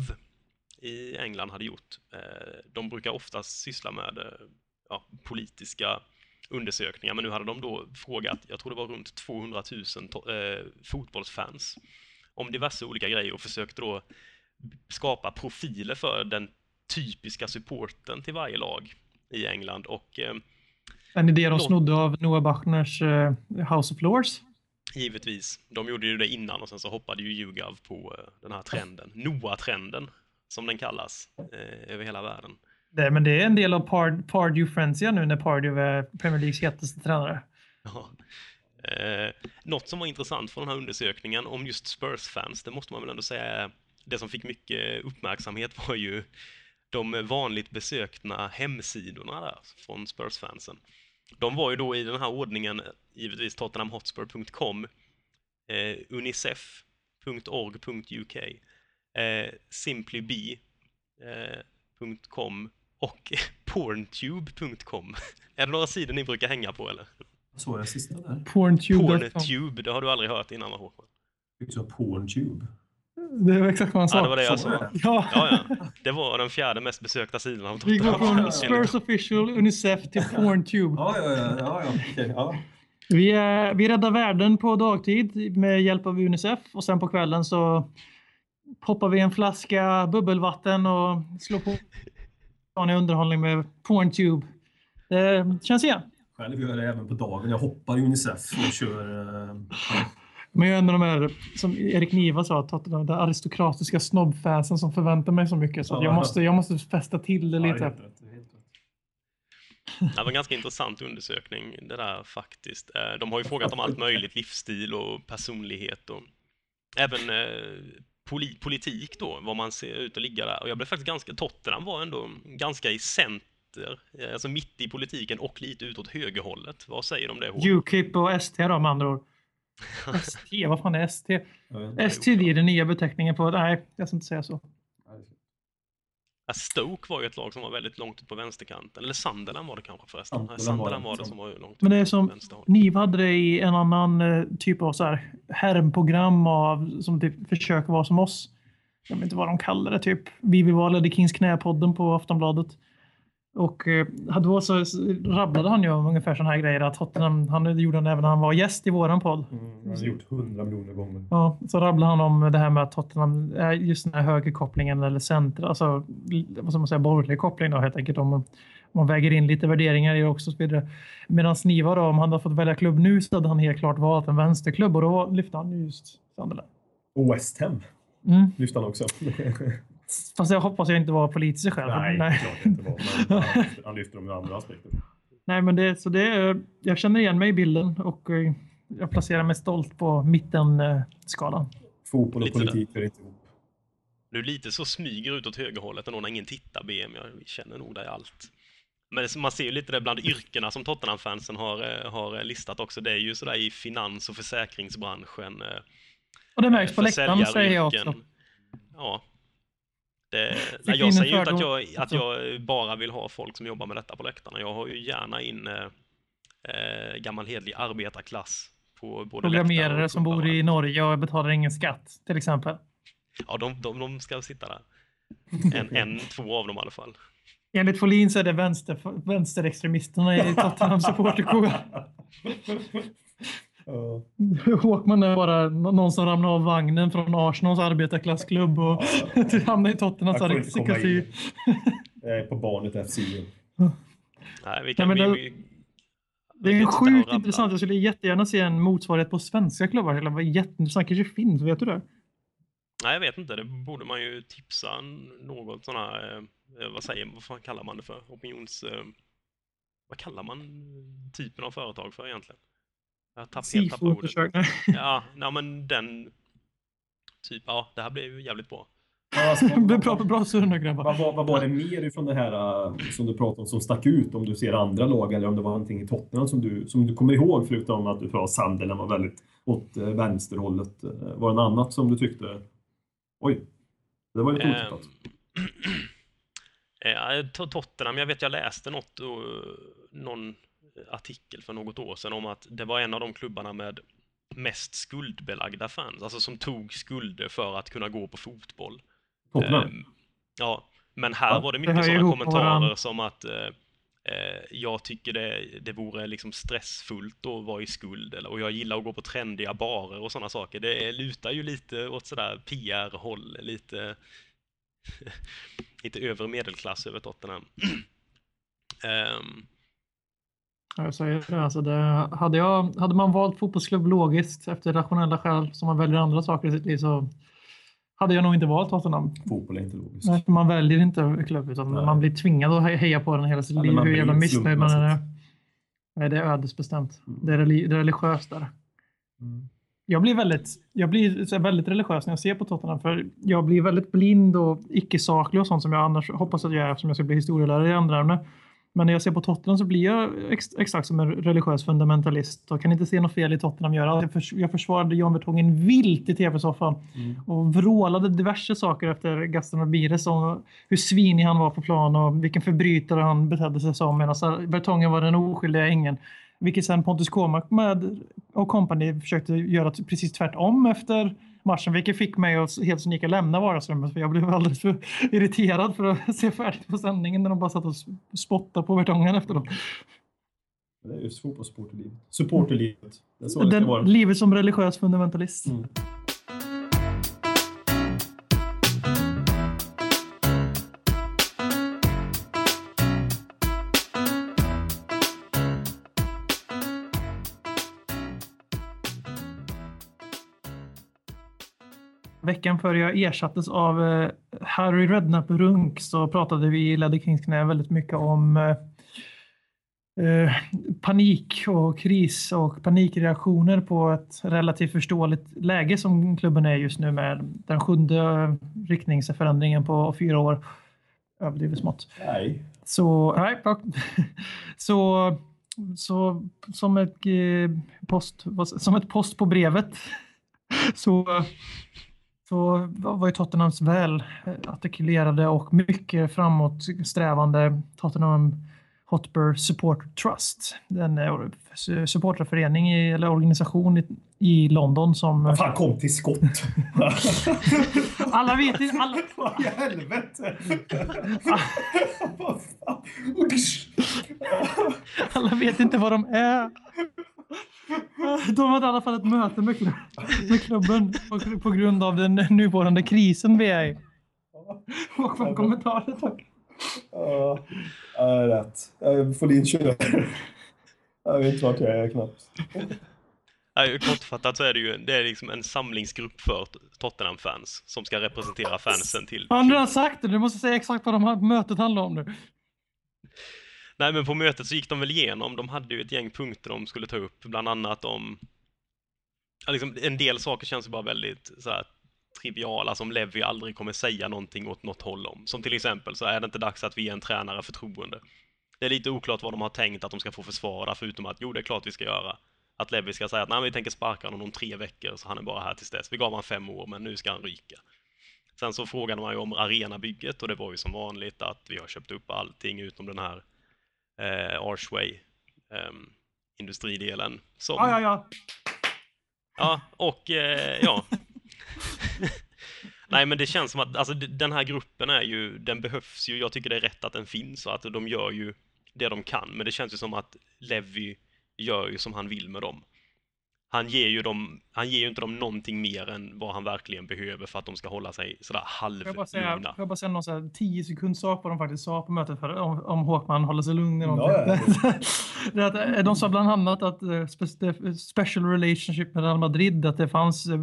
i England hade gjort. De brukar oftast syssla med ja, politiska undersökningar, men nu hade de då frågat, jag tror det var runt 200 000 eh, fotbollsfans om diverse olika grejer och försökte då skapa profiler för den typiska supporten till varje lag i England och eh, en idé de snodde av Noah Bachners eh, House of Lords? Givetvis. De gjorde ju det innan och sen så hoppade ju YouGov på eh, den här trenden. Noah-trenden, som den kallas, eh, över hela världen. Det, men det är en del av Pard Pardew Frenzy nu när Pardew är Premier Leagues hetaste tränare. Ja. Eh, något som var intressant från den här undersökningen om just Spurs-fans, det måste man väl ändå säga det som fick mycket uppmärksamhet var ju de vanligt besökta hemsidorna där från Spurs-fansen. De var ju då i den här ordningen givetvis tottenhamhotspur.com, eh, unicef.org.uk, eh, simplyb.com eh, och porntube.com. Är det några sidor ni brukar hänga på eller? Så är det sista där. Porntube. Porntube, det har du aldrig hört innan va sa porntube. Det var exakt vad han sa. Ja, det var det jag sa. Ja. Ja, ja. Det var den fjärde mest besökta sidan av Vi går från Spurs official, Unicef till Porntube. Ja, ja, ja. ja, ja. Okay, ja. Vi, är, vi räddar världen på dagtid med hjälp av Unicef och sen på kvällen så poppar vi en flaska bubbelvatten och slår på en underhållning med Porntube. Det känns igen. Själv gör jag det även på dagen. Jag hoppar i Unicef och kör... Eh... Men jag är en av de här, som Erik Niva sa, Tottenham, de aristokratiska snobbfansen som förväntar mig så mycket. Så jag, måste, jag måste fästa till det lite. Ja, det var en ganska intressant undersökning det där faktiskt. Eh, de har ju frågat om allt möjligt, livsstil och personlighet och även eh, politik då, vad man ser ut att ligga där. Och jag blev faktiskt ganska, Tottenham var ändå ganska i center, eh, alltså mitt i politiken och lite utåt högerhållet. Vad säger de om det? Ukip och ST då med andra ord. ST, vad fan är ST? STD är den nya beteckningen på, nej, jag ska inte säga så. Stoke var ju ett lag som var väldigt långt ut på vänsterkanten. Eller Sunderland var det kanske förresten. Sunderland, Sunderland var det som var långt Men det är som, ni hade det i en annan eh, typ av så här härmprogram av, som typ försöker vara som oss. Jag vet inte vad de kallar det, typ. Vi vill vara Leddy Kings knäpodden på Aftonbladet. Och eh, då så rabblade han ju om ungefär sådana här grejer. Att Tottenham, han gjorde han även när han var gäst i våran podd. Mm, han har gjort hundra miljoner gånger. Ja, så rabblade han om det här med att Tottenham, är just den här högerkopplingen eller center, alltså vad ska man säga, borgerlig koppling då helt enkelt. Om man, om man väger in lite värderingar i det också. Medan Niva då, om han hade fått välja klubb nu så hade han helt klart valt en vänsterklubb och då lyfte han just Sunderland. Och West Ham mm. lyfte han också. Fast jag hoppas jag inte var politisk själv. Nej, Nej. klart inte var. Men han, han lyfter dem ur andra aspekter. Nej, men det, så det, jag känner igen mig i bilden och eh, jag placerar mig stolt på mittenskalan. Fotboll och lite politik hör inte ihop. Du lite så smyger ut åt högerhållet ändå när ingen tittar BM. Jag känner nog dig allt. Men man ser ju lite det bland yrkena som Tottenham-fansen har, eh, har listat också. Det är ju sådär i finans och försäkringsbranschen. Eh, och det märks på läktaren säger jag också. Ja, Det, Fick nej, jag säger ju inte att jag, att jag bara vill ha folk som jobbar med detta på läktarna. Jag har ju gärna in eh, eh, gammal hedlig arbetarklass på både Programmerare som bor i Norge och betalar ingen skatt, till exempel. Ja, de, de, de ska sitta där. En, en, två av dem i alla fall. Enligt Folin så är det vänster, vänsterextremisterna i Tottenham supporterkår. Ja. Håkman är bara någon som ramlar av vagnen från Arsenals arbetarklassklubb och hamnar i Tottenhams aristokrati. Jag är på barnet FC. Nej, vi kan, Nej, men vi, det- Det är sjukt intressant. Jag skulle jättegärna se en motsvarighet på svenska klubbar. Det var jätteintressant. kanske finns, vet du det? Nej, jag vet inte. Det borde man ju tipsa något sådana här, eh, vad säger vad fan kallar man det för? Opinions... Eh, vad kallar man typen av företag för egentligen? Jag tapp, helt tappade ordet. Ja, nej, men den typ, ja, det här blev ju jävligt bra. Alltså, Det blir bra, bra surr nu grabbar. Vad var, vad var det mer ifrån det här äh, som du pratade om som stack ut? Om du ser andra lag eller om det var någonting i Tottenham som du, som du kommer ihåg förutom att du sa att Sunderland var väldigt åt äh, vänsterhållet. Äh, Var det något annat som du tyckte? Oj, det var lite Ehm, otippat. To- Tottenham, jag vet jag läste något, och, någon artikel för något år sedan om att det var en av de klubbarna med mest skuldbelagda fans, alltså som tog skulder för att kunna gå på fotboll. Ehm, ja, men här Ja, var det mycket sådana kommentarer som att eh, eh, jag tycker det, det vore liksom stressfullt att vara i skuld eller, och jag gillar att gå på trendiga barer och sådana saker. Det lutar ju lite åt sådär PR-håll, lite, lite övre medelklass över Tottenham. Ja, Jag säger det. Alltså det hade, jag, hade man valt fotbollsklubb logiskt efter rationella skäl som man väljer andra saker i sitt liv så hade jag nog inte valt Tottenham. Fotboll är inte logiskt. Nej, man väljer inte klubb utan Nej. man blir tvingad att he- heja på den hela sitt liv. Hur jävla missnöjd man är. Nej, det är ödesbestämt. Mm. Det är, religiöst där. Mm. Jag blir väldigt, jag blir väldigt religiös när jag ser på Tottenham för jag blir väldigt blind och icke-saklig och sånt som jag annars hoppas att jag är eftersom jag ska bli historielärare i andra ämnen. Men när jag ser på Tottenham så blir jag ex, exakt som en religiös fundamentalist och kan inte se något fel i Tottenham gör. Jag, förs, jag försvarade John Vertonghen vilt i tv-soffan Mm. och vrålade diverse saker efter Gaston Rabires om hur svinig han var på plan och vilken förbrytare han betedde sig som medan Vertonghen var den oskyldiga ängeln. Vilket sen Pontus Kåmark med och kompani försökte göra precis tvärtom efter matchen, vilket fick mig att helt sonika lämna vardagsrummet för jag blev alldeles för irriterad för att se färdigt på sändningen när de bara satt och spottade på Vertonghen efteråt. Det är just fotbollssupporterlivet. Supporterlivet. Det är så det Den, livet som religiös fundamentalist. Mm. Veckan före jag ersattes av eh, Harry Redknapp Runk så pratade vi i Ledder Kings knä väldigt mycket om eh, eh, panik och kris och panikreaktioner på ett relativt förståeligt läge som klubben är just nu med den sjunde riktningsförändringen på fyra år. Överdrivet smått. Nej. Så, nej, så, så som, ett, eh, post, som ett post på brevet så, så var ju Tottenhams väl artikulerade och mycket framåtsträvande Tottenham Hotspur Support Trust. Den är supporterförening i- eller organisation i, i London som... Vad fan, kom till skott! Alla vet inte... Alla, Vad i helvete! Alla vet inte vad de är. De hade i alla fall ett möte med, klubb, med klubben på, på grund av den nuvarande krisen vi är i. Och för kommentarer tack. Ja, ja, rätt. Jag får in kör. Jag vet inte vart jag är knappt. Nej, kortfattat så är det ju det är liksom en samlingsgrupp för Tottenham-fans som ska representera fansen till... Har du redan sagt det? Du måste säga exakt vad de här mötet handlar om nu. Nej, men på mötet så gick de väl igenom, de hade ju ett gäng punkter de skulle ta upp, bland annat om... Ja, liksom, en del saker känns ju bara väldigt så här, triviala, som Levi aldrig kommer säga någonting åt något håll om. Som till exempel så är det inte dags att vi ger en tränare förtroende. Det är lite oklart vad de har tänkt att de ska få försvara, förutom att jo, det är klart vi ska göra. Att Levi ska säga att nej, vi tänker sparka honom om tre veckor, så han är bara här tills dess. Vi gav honom fem år, men nu ska han ryka. Sen så frågade man ju om arenabygget och det var ju som vanligt att vi har köpt upp allting utom den här eh, Archway eh, industridelen. Som, Ja, ja, ja. Ja, och eh, ja. Nej, men det känns som att alltså, den här gruppen är ju, den behövs ju. Jag tycker det är rätt att den finns och att de gör ju det de kan. Men det känns ju som att Levi gör ju som han vill med dem. Han ger ju dem, han ger ju inte dem någonting mer än vad han verkligen behöver för att de ska hålla sig sådär Får jag bara säga, halvlugna. får jag bara säga någon så här 10 sekund sak vad de faktiskt sa på mötet för, om, om Håkman håller sig lugn. eller Ja, är att, eh, de sa bland annat att eh, special relationship med Real Madrid, att det fanns eh,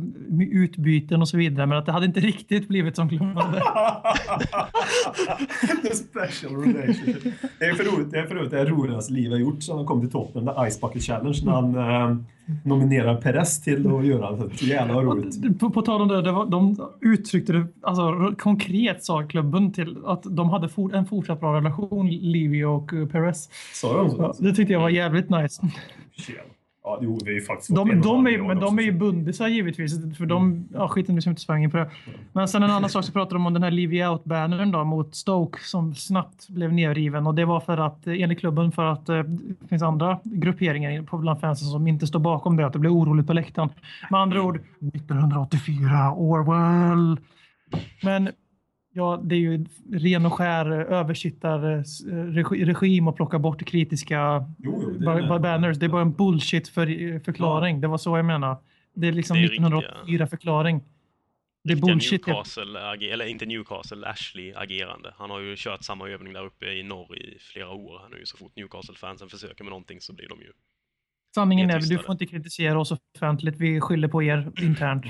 utbyten och så vidare, men att det hade inte riktigt blivit som. The special relationship. Det är för roligt, det är för roligt. Det roligaste livet har gjort sedan han kom till toppen. The Ice Bucket Challenge när han eh, nominerar Perez till att göra det. Jävla roligt. På, på tal om det, det var, de uttryckte det alltså, konkret, sa klubben, till att de hade for, en fortsatt bra relation, Livio och uh, Perez. Sa de så? Ja, det tyckte jag var jävligt nice. Tjena. Ja, jo, vi har ju faktiskt De, de är, men de är ju bundisar givetvis, för de, ja skit nu inte svänger på det. Men sen en annan sak så pratade de om den här Livy Out-bannern då mot Stoke som snabbt blev nedriven och det var för att, enligt klubben, för att eh, det finns andra grupperingar på bland fansen som inte står bakom det, att det blev oroligt på läktaren. Med andra ord, 1984, Orwell. Men ja, det är ju ren och skär översittarregim att plocka bort kritiska Jo, jo, det ba- är ba- det. banners. Det är bara en bullshit-förklaring. Det var så jag menar. Det är liksom Det är riktiga- 1984-förklaring. Det är bullshit. Newcastle, eller inte Newcastle, Ashley agerande. Han har ju kört samma övning där uppe i norr i flera år här nu. Så fort Newcastle-fansen försöker med någonting så blir de ju... Sanningen är, du får inte kritisera oss offentligt. Vi skyller på er internt.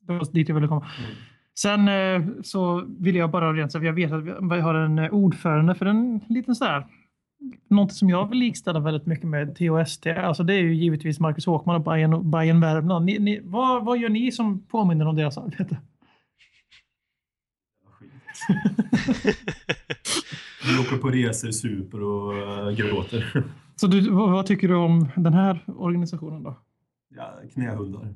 Det var dit jag ville komma. Mm. Sen eh, så vill jag bara rent så här, jag vet att vi har en eh, ordförande för en liten så här Någonting som jag vill likställa väldigt mycket med TOST, alltså det är ju givetvis Marcus Håkman och Bayern, Bayern Värmland. Ni, ni, vad, vad gör ni som påminner om deras arbete? Vi åker på resor, super och uh, gråter. Så du, vad, vad tycker du om den här organisationen då? Ja, knähundar.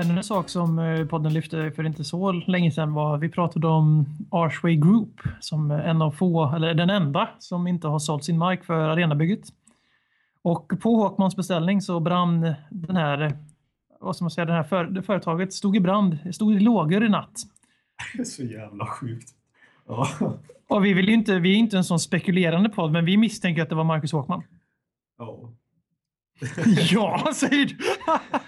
En sak som eh, podden lyfte för inte så länge sedan var att vi pratade om Archway Group som en av få, eller den enda, som inte har sålt sin mark för arenabygget. Och på Håkmans beställning så brann den här, vad ska man säga, den här för, det företaget stod i brand, stod i lågor i natt. Det är så jävla sjukt. Ja. Och vi, vill inte, vi är inte en sån spekulerande podd, men vi misstänker att det var Marcus Håkman. ja. ja, säger du!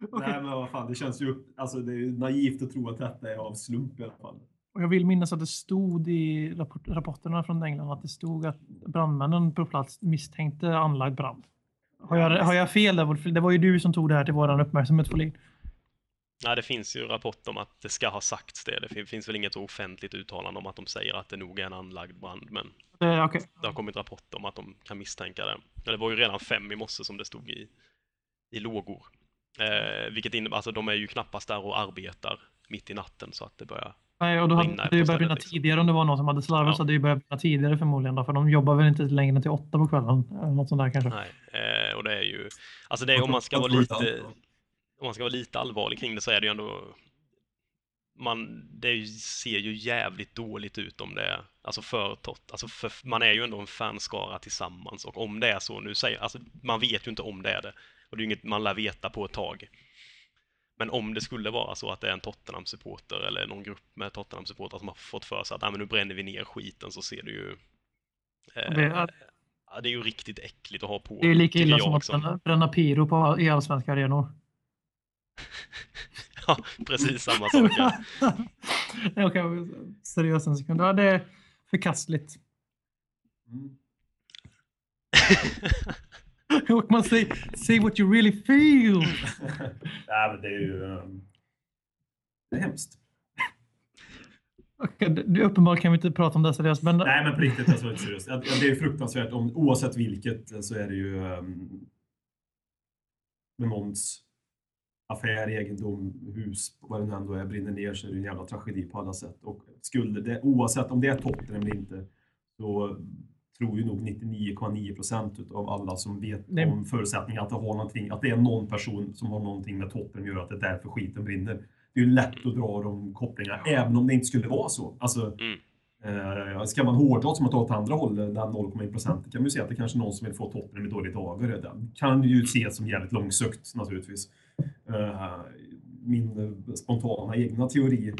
Nej men vad fan, det känns ju... Alltså det är naivt att tro att detta är av slump i alla fall. Och jag vill minnas att det stod i rapport, rapporterna från England att det stod att brandmännen på plats misstänkte anlagd brand. Har jag, har jag fel där? Wolf? Det var ju du som tog det här till våran uppmärksamhet, Folin. Nej, det finns ju rapport om att det ska ha sagts det. Det fin- finns väl inget offentligt uttalande om att de säger att det nog är en anlagd brand, men Eh, Okej. det har kommit rapporter om att de kan misstänka det. Ja, Det var ju redan fem i morse som det stod i, i lågor. Eh, vilket innebär, alltså de är ju knappast där och arbetar mitt i natten så att det börjar Nej, och då hade det ju börjat brinna liksom. tidigare om det var någon som hade slarvat Ja. så hade det ju börjat brinna tidigare förmodligen då, för de jobbar väl inte längre än till åtta på kvällen. Eller något sånt där kanske. Nej, eh, och det är ju, alltså det är, om man ska vara lite, om man ska vara lite allvarlig kring det så är det ju ändå, man, det ser ju jävligt dåligt ut om det är, alltså för tot, alltså för, man är ju ändå en fanskara tillsammans och om det är så nu säger, alltså man vet ju inte om det är det och det är inget man lär veta på ett tag. Men om det skulle vara så att det är en Tottenham-supporter eller någon grupp med Tottenham-supportrar som har fått för sig att ah, men nu bränner vi ner skiten så ser det ju eh, Det är- ja, det är ju riktigt äckligt att ha på. Det är lika illa jag som att också. bränna, bränna pyro på, i allsvenska arenor. Ja, precis samma sak. Ja. Okej, seriöst en sekund. Ja, det är förkastligt. Mm. Man säger say what you really feel. Nej men det är ju... ehm, Det är hemskt. Det, det, uppenbart kan vi inte prata om det seriöst, men Nej men på riktigt, alltså, seriöst. Det är fruktansvärt. Om, oavsett vilket så är det ju um, med någons affär, egendom, hus, vad det nu ändå är, brinner ner så är det en jävla tragedi på alla sätt. Och skulle det, oavsett om det är Tottenham eller inte, så tror ju nog 99,9 procent av alla som vet Nej. om förutsättningar att det, har någonting, att det är någon person som har någonting med Tottenham att göra, att det är därför skiten brinner. Det är ju lätt att dra de kopplingarna, även om det inte skulle vara så. Alltså, Mm. eh, ska man hårdra som att ta åt andra hållet, den 0,1 procent, kan man ju säga att det kanske är någon som vill få Tottenham i dåligt dagar. Det kan ju ses som jävligt långsökt naturligtvis. Eh, min eh, spontana egna teori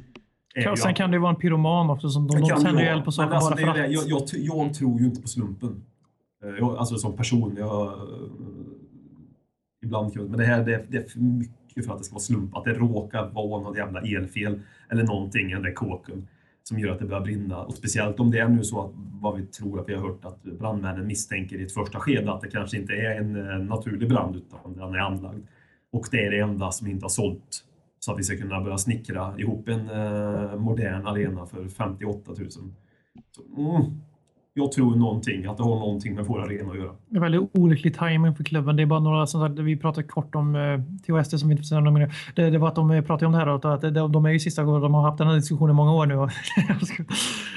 Sen att- kan det ju vara en pyroman också som de, de tänder eld på saker alltså, bara för att. Jag, jag, jag tror ju inte på slumpen. Eh, Jag, alltså som person, jag... eh, Ibland kan men det här det är, det är för mycket för att det ska vara slump. Att det råkar vara något jävla elfel eller någonting i den där kåken som gör att det börjar brinna. Och speciellt om det är nu så att vad vi tror att vi har hört att brandmännen misstänker i ett första skede att det kanske inte är en eh, naturlig brand utan den är anlagd. Och det är det enda som inte har sålt. Så att vi ska kunna börja snickra ihop en eh, modern arena för 58 000. Så, mm, jag tror någonting, att det har någonting med vår arena att göra. Det är väldigt olycklig timing för klubben. Det är bara några som sagt, vi pratade kort om eh, THS som vi inte får säga mer. Det, det var att de eh, pratade om det här och att de, de är ju sista gången de har haft den här diskussionen i många år nu.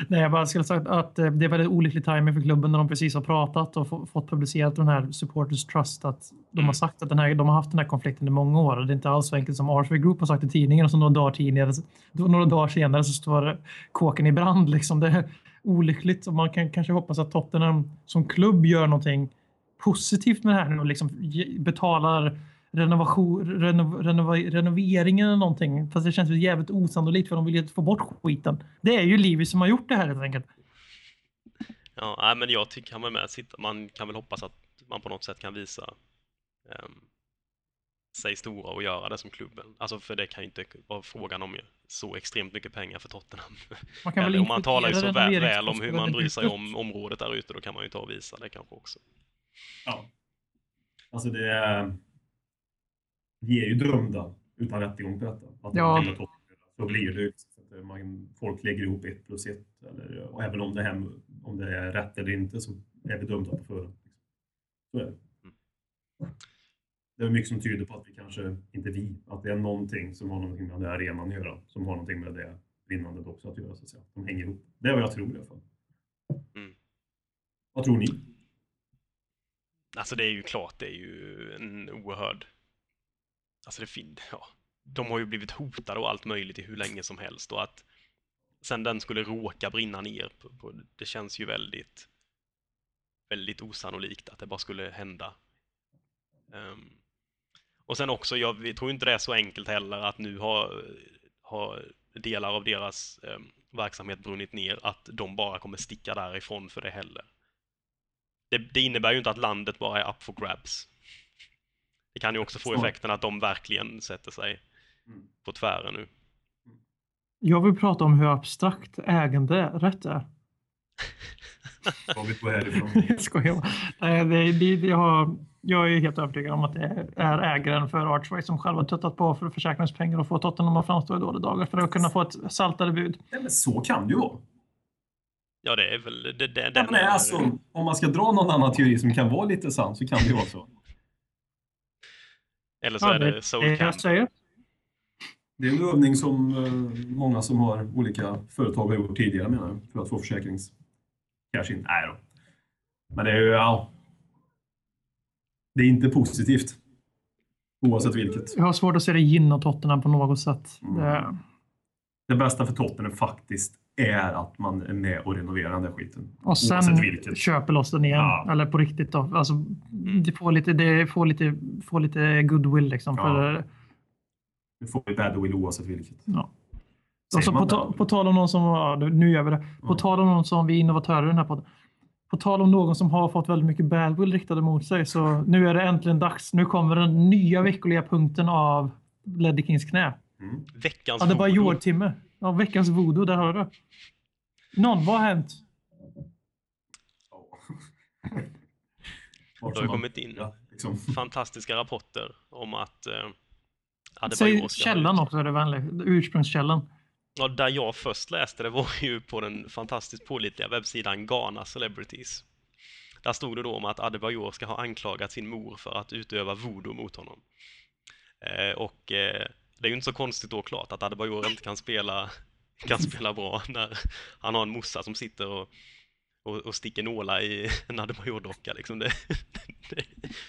Nej, jag bara skulle sagt att eh, det är väldigt olycklig timing för klubben när de precis har pratat och få- fått publicerat den här Supporters Trust att de har sagt att den här, de har haft den här konflikten i många år. Det är inte alls så enkelt som Arsenal Group har sagt i tidningen och så några dagar, tidigare, några dagar senare så står kåken i brand. Liksom. Det olyckligt och man kan kanske hoppas att Tottenham som klubb gör någonting positivt med det här nu och liksom betalar renovation, renov, renov, renoveringen eller någonting. Fast det känns jävligt osannolikt för de vill ju få bort skiten. Det är ju Livi som har gjort det här helt enkelt. Ja, men jag tycker han var med. Sitta- Man kan väl hoppas att man på något sätt kan visa um, sig stora och göra det som klubben. Alltså för det kan ju inte vara frågan om så extremt mycket pengar för Tottenham. Man kan väl Eller om man talar ju så väl, väl om hur man bryr sig om området där ute, då kan man ju ta och visa det kanske också. Ja. Alltså det är... Vi är ju dömda utan rättegång på detta. Att Ja. Så blir det ju. Så att eh, man, folk lägger ihop ett plus ett. Eller, och även om det, här, om det är rätt eller inte så är vi dömda på förhand. Så är det. Det är mycket som tyder på att vi kanske, inte vi, att det är någonting som har någonting med den här arenan att göra. Som har någonting med det vinnandet också att göra. Så att säga. De hänger ihop. Det är vad jag tror i alla fall. Mm. Vad tror ni? Alltså det är ju klart, det är ju en oerhörd... Alltså det fin... Ja. De har ju blivit hotade och allt möjligt i hur länge som helst och att sen den skulle råka brinna ner, på, på, det känns ju väldigt, väldigt osannolikt att det bara skulle hända. Ehm, och sen också, jag vi tror inte det är så enkelt heller att nu har, har delar av deras ehm, verksamhet brunnit ner, att de bara kommer sticka därifrån för det heller. Det, det innebär ju inte att landet bara är up for grabs. Det kan ju också få effekten att de verkligen sätter sig Mm. på tvären nu. Jag vill prata om hur abstrakt äganderätt är. Härifrån? Skojar. Nej, det, det, det har, jag är helt övertygad om att det är ägaren för Archway som själv har tuttat på för försäkringspengar och få Tottenham att framstå i dåliga dagar för att kunna få ett saltare bud. Men så kan det ju vara. Ja, det är väl det, det, Ja, men alltså, om man ska dra någon annan teori som kan vara lite sann så kan det ju vara så. Eller så Ja, är det det är Soul det jag Camp. säger. Det är en övning som eh, många som har olika företag har gjort tidigare menar jag, för att få försäkrings cash in. Nej då. Men det är ju, ja. Det är inte positivt. Oavsett vilket. Jag har svårt att se det gynna Tottenham på något sätt. Mm. Det, Det bästa för Tottenham faktiskt är att man är med och renoverar den där skiten. och sen Oavsett vilket. köper loss den igen. Ja. Eller på riktigt då. Alltså, det får lite, det får lite, får lite goodwill liksom. Ja. För, Nu får vi badwill oavsett vilket. ja. Säger Och så man på, ta, på tal om någon som, ja, nu gör vi det. På Mm. tal om någon som vi är innovatörer i den här podden. På tal om någon som har fått väldigt mycket badwill riktade mot sig. Så nu är det äntligen dags. Nu kommer den nya veckoliga punkten av Leddy Kings knä. Mm. Veckans Ja, det var. Jordtimme. Ja, veckans voodoo, där har du. Någon, vad har hänt? Det har kommit in Ja, liksom. fantastiska rapporter om att eh, Adebayor Säg källan ut- också, är det vänligt. Ursprungskällan. Ja, där jag först läste det var ju på den fantastiskt pålitliga webbsidan Ghana Celebrities. Där stod det då om att Adebayor ska ha anklagat sin mor för att utöva voodoo mot honom. Eh, och eh, det är ju inte så konstigt då klart att Adebayor inte kan spela, kan spela bra när han har en morsa som sitter och och, och sticker nålar i en Adebayor-docka. Liksom det, det,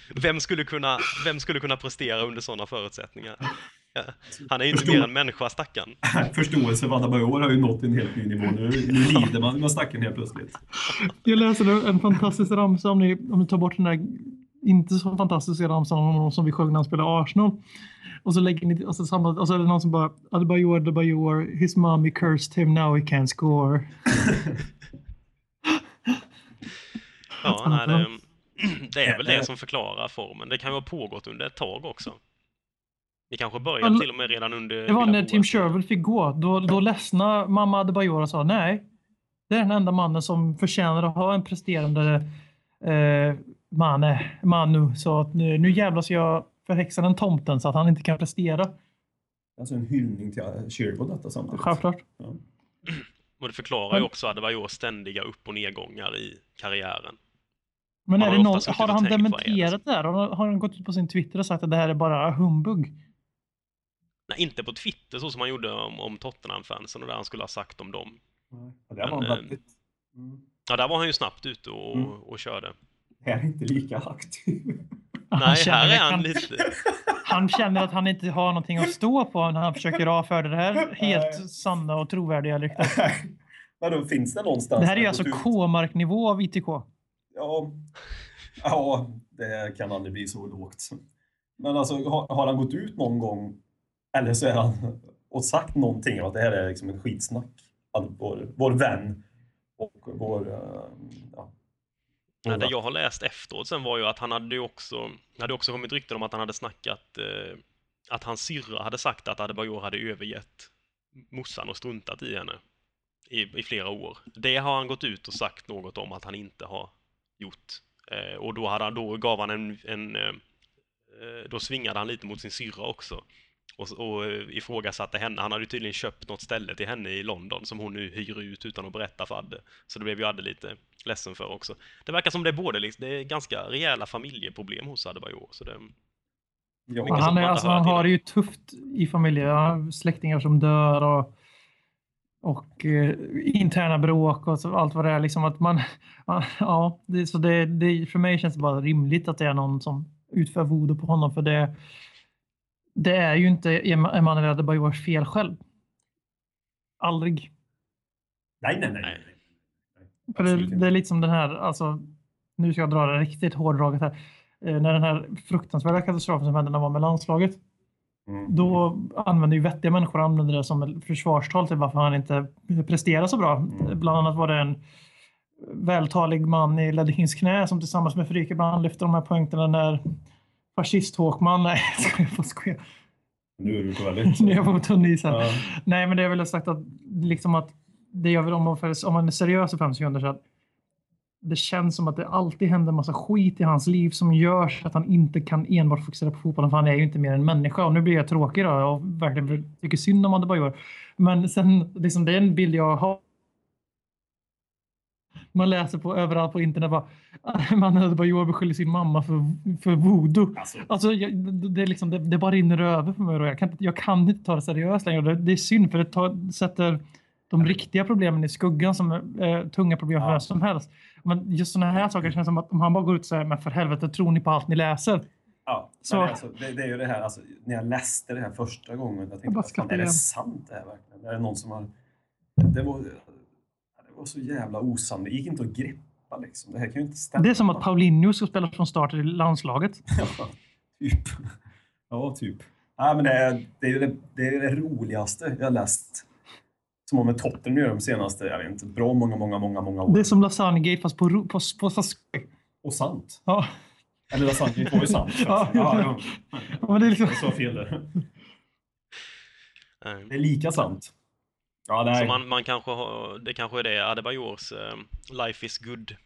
vem, skulle kunna, vem skulle kunna prestera under sådana förutsättningar? Han är ju inte Förstår- mer än människa, stackarn. Förståelse för Adebayor har ju nått en helt ny nivå. Nu, nu lider man med stacken helt plötsligt. Jag läser en fantastisk ramsa om ni, om ni tar bort den där inte så fantastiska ramsan om honom som vi sjöng när han spelade Arsenal. Och så lägger ni, och så, samma, och så är det någon som bara Adebayor, Adebayor, his mommy cursed him, now he can't score. Ja, nej, det, det är väl det som förklarar formen. Det kan ju ha pågått under ett tag också. Det kanske började till och med redan under... Det var när Tim. Sherwood fick gå. Då, då ledsna mamma Adebayor och sa nej. Det är den enda mannen som förtjänar att ha en presterande eh, mane, Manu. Så att nu, nu jävlar ska jag förhäxa den tomten så att han inte kan prestera. Alltså en hyllning till Sherwood detta samtidigt. Självklart. Och det förklarar ju också Adebayors ständiga upp och nedgångar i karriären. Men är har det någon, har han det dementerat det där? Har, har han gått ut på sin Twitter och sagt att det här är bara humbug? Nej, inte på Twitter så som han gjorde om, om Tottenham-fansen och det han skulle ha sagt om dem. Ja, det var Men, eh, väldigt... Mm. Ja, där var han ju snabbt ute och, Mm. och körde. Här är inte lika aktiv. Nej, här är att han lite... Han känner att han inte har någonting att stå på när han försöker avfärda det här Nej. helt sanna och trovärdiga ryktet. Vadå, finns det någonstans? Det här är ju där alltså K-marknivå av ITK. Ja, ja, det kan aldrig bli så lågt. Men alltså, har, har han gått ut någon gång eller så är han och sagt någonting om att det här är liksom ett skitsnack? Vår, vår vän och vår... Eh, ja, Nej, det jag har läst efteråt sen var ju att han hade ju också, det hade också kommit rykten om att han hade snackat, eh, att hans syrra hade sagt att Adebayor hade övergett morsan och struntat i henne i, i flera år. Det har han gått ut och sagt något om att han inte har gjort. Eh, och då, hade han, då gav han en, en eh, eh, då svingade han lite mot sin syrra också. Och, och eh, ifrågasatte henne. Han hade ju tydligen köpt något ställe till henne i London som hon nu hyr ut utan att berätta för Adde. Så det blev ju Adde lite ledsen för också. Det verkar som det är både liksom, det är ganska rejäla familjeproblem hos Adebayor. Så det, ja, Han, är, alltså, han har det ju tufft i familjen. Han har släktingar som dör och, och eh, interna bråk och så, allt vad det är. Liksom att man, ja, det, så det, det, för mig känns det bara rimligt att det är någon som utför voodoo på honom. För det, det är ju inte Emanuel Adebayors fel själv. Aldrig. nej, nej, nej. För det, det är lite som den här, alltså, nu ska jag dra det riktigt hårdraget här. Eh, när den här fruktansvärda katastrofen som hände när han var med landslaget. Mm. Då använder ju vettiga människor använder det som ett försvarstal till varför han inte presterar så bra. Mm. Bland annat var det en vältalig man i Ledekins knä som tillsammans med Fryke ibland lyfte de här punkterna när fascist-Håkman, nej jag jag skojar. Nu är du på väldigt... Nu är jag på tunn is här. Ja. Nej, men det jag ville ha sagt att liksom att det jag vill om man, om man är seriös i fem sekunder så att det känns som att det alltid händer massa skit i hans liv som gör så att han inte kan enbart fokusera på fotbollen för han är ju inte mer än människa. Och nu blir jag tråkig då och verkligen tycker synd om Adebayor. Men sen, liksom, det är en bild jag har. Man läser på överallt på internet bara man Adebayor beskyller sin mamma för, för voodoo. Alltså, Alltså, jag, det, är liksom, det, det bara rinner över för mig. Då. Jag, kan, inte- jag kan inte ta det seriöst längre. Det, det är synd för det tar, sätter de riktiga problemen i skuggan som är eh, tunga problem för Ja. som helst. Men just sådana här saker känns som att om han bara går ut och säger men för helvete tror ni på allt ni läser? ja. Så- Men alltså, det, det är ju det här, alltså, när jag läste det här första gången, jag tänkte, bara fan, skrattar är det sant det här verkligen? Är det någon som har... Det var, var så jävla osannolikt. Det gick inte att greppa liksom. Det här kan ju inte stämma. Det är som att Paulinho ska spela från start i landslaget. Ja, typ. Ja, typ. Ja, men det, är, det, är det, det är det roligaste jag läst. Som har med Tottenham göra de senaste, jag vet inte, bra många, många, många, många år. Det är som Lasagne fast på, på, på, på skoj. Och sant. Ja. Eller Lasagne var ju sant. Ja. ja, ja. Men det är liksom, Jag sa fel där. Det är lika sant. Ja, nej. Så man, man kanske har, det kanske är det Adebayors eh, Life is good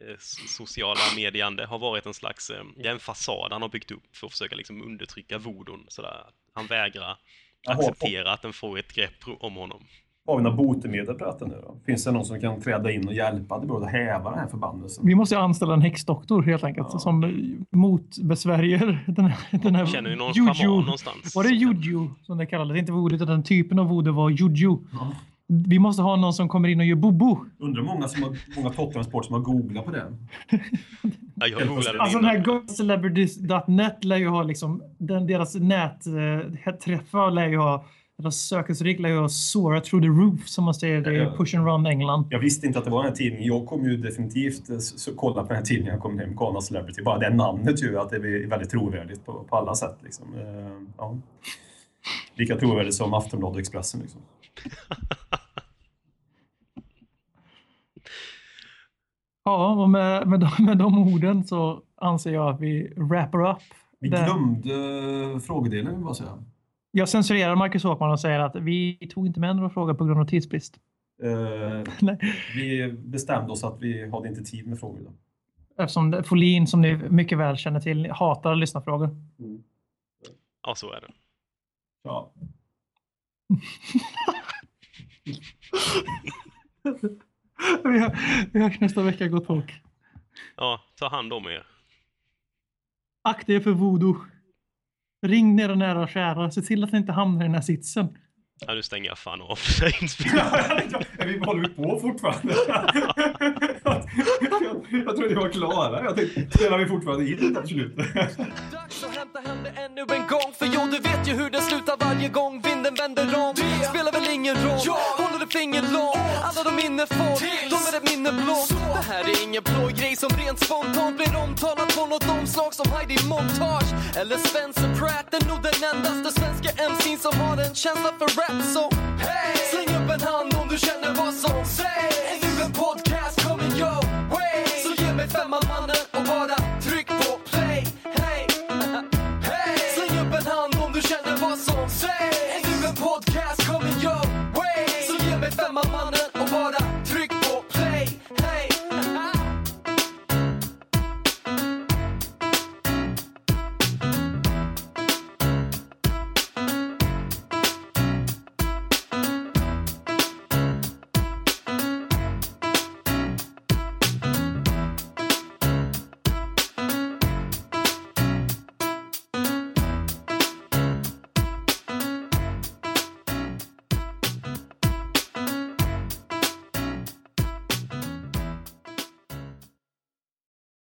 eh, sociala mediande har varit en slags, eh, det är en fasad han har byggt upp för att försöka liksom undertrycka vodon sådär. Han vägrar acceptera att den får ett grepp om honom. Har vi några botemedel på detta nu då? Finns det någon som kan träda in och hjälpa det att häva den här förbannelsen? vi måste ju anställa en häxdoktor helt enkelt Ja. som motbesvärjer den här, den här Känner ju någon juju. schaman någonstans. Var det juju som det kallades? Inte voodoo utan den typen av voodoo var juju. Ja. Vi måste ha någon som kommer in och gör bobo. Undrar många, som har, många Tottenham Sport som har googlat på den. Ja, jag googlade det Alltså den här gocelebrities.net lär ju ha liksom, den, deras nätträffar lär ju ha, lär ju ha Sora through the roof som man säger Ja, ja. Push and Run England. Jag visste inte att det var den här tidningen. Jag kommer ju definitivt eh, s- s- kolla på den här tidningen jag kom hem, Ghana Celebrity. Bara det namnet ju, att det är väldigt trovärdigt på, på alla sätt. Liksom. Eh, Ja. Lika trovärdigt som Aftonbladet och Expressen. Liksom. Ja, och med, med, de, med de orden så anser jag att vi wrappar upp. Vi det. glömde frågedelen, vill jag säga. Jag censurerar Marcus Håkman och säger att vi tog inte med några frågor på grund av tidsbrist. Nej. vi bestämde oss att vi hade inte tid med frågor idag. Eftersom Folin, som ni mycket väl känner till, hatar lyssnarfrågor. Ja, så är det. Ja. vi, har, vi hörs nästa vecka, gott folk. Ja, ta hand om er. Akta er för voodoo. Ring era nära och kära. Se till att ni inte hamnar i den här sitsen. Ja, nu stänger jag fan av inspelningen. Ja, vi håller vi på fortfarande? jag, jag trodde vi var klara. Jag tänkte, spelar vi fortfarande in? Absolut. Dags att hämta hem det ännu en gång För jo, du vet ju hur det slutar varje gång vinden vänder om Det spelar väl ingen roll, håller allting är långt Alla de minnen får, de är ett minne blott. Det här är ingen blå grej som rent spontant blir omtalad på något omslag som Heidi Montage eller Spencer Pratt är nog den endaste svenska MC'n som har en känsla för rap så hey! släng upp en hand om du känner vad som sägs Är du en podcast kommer jag, way Så ge mig femman mannen och bara tryck på play Hey! hey! Släng upp en hand om du känner vad som sägs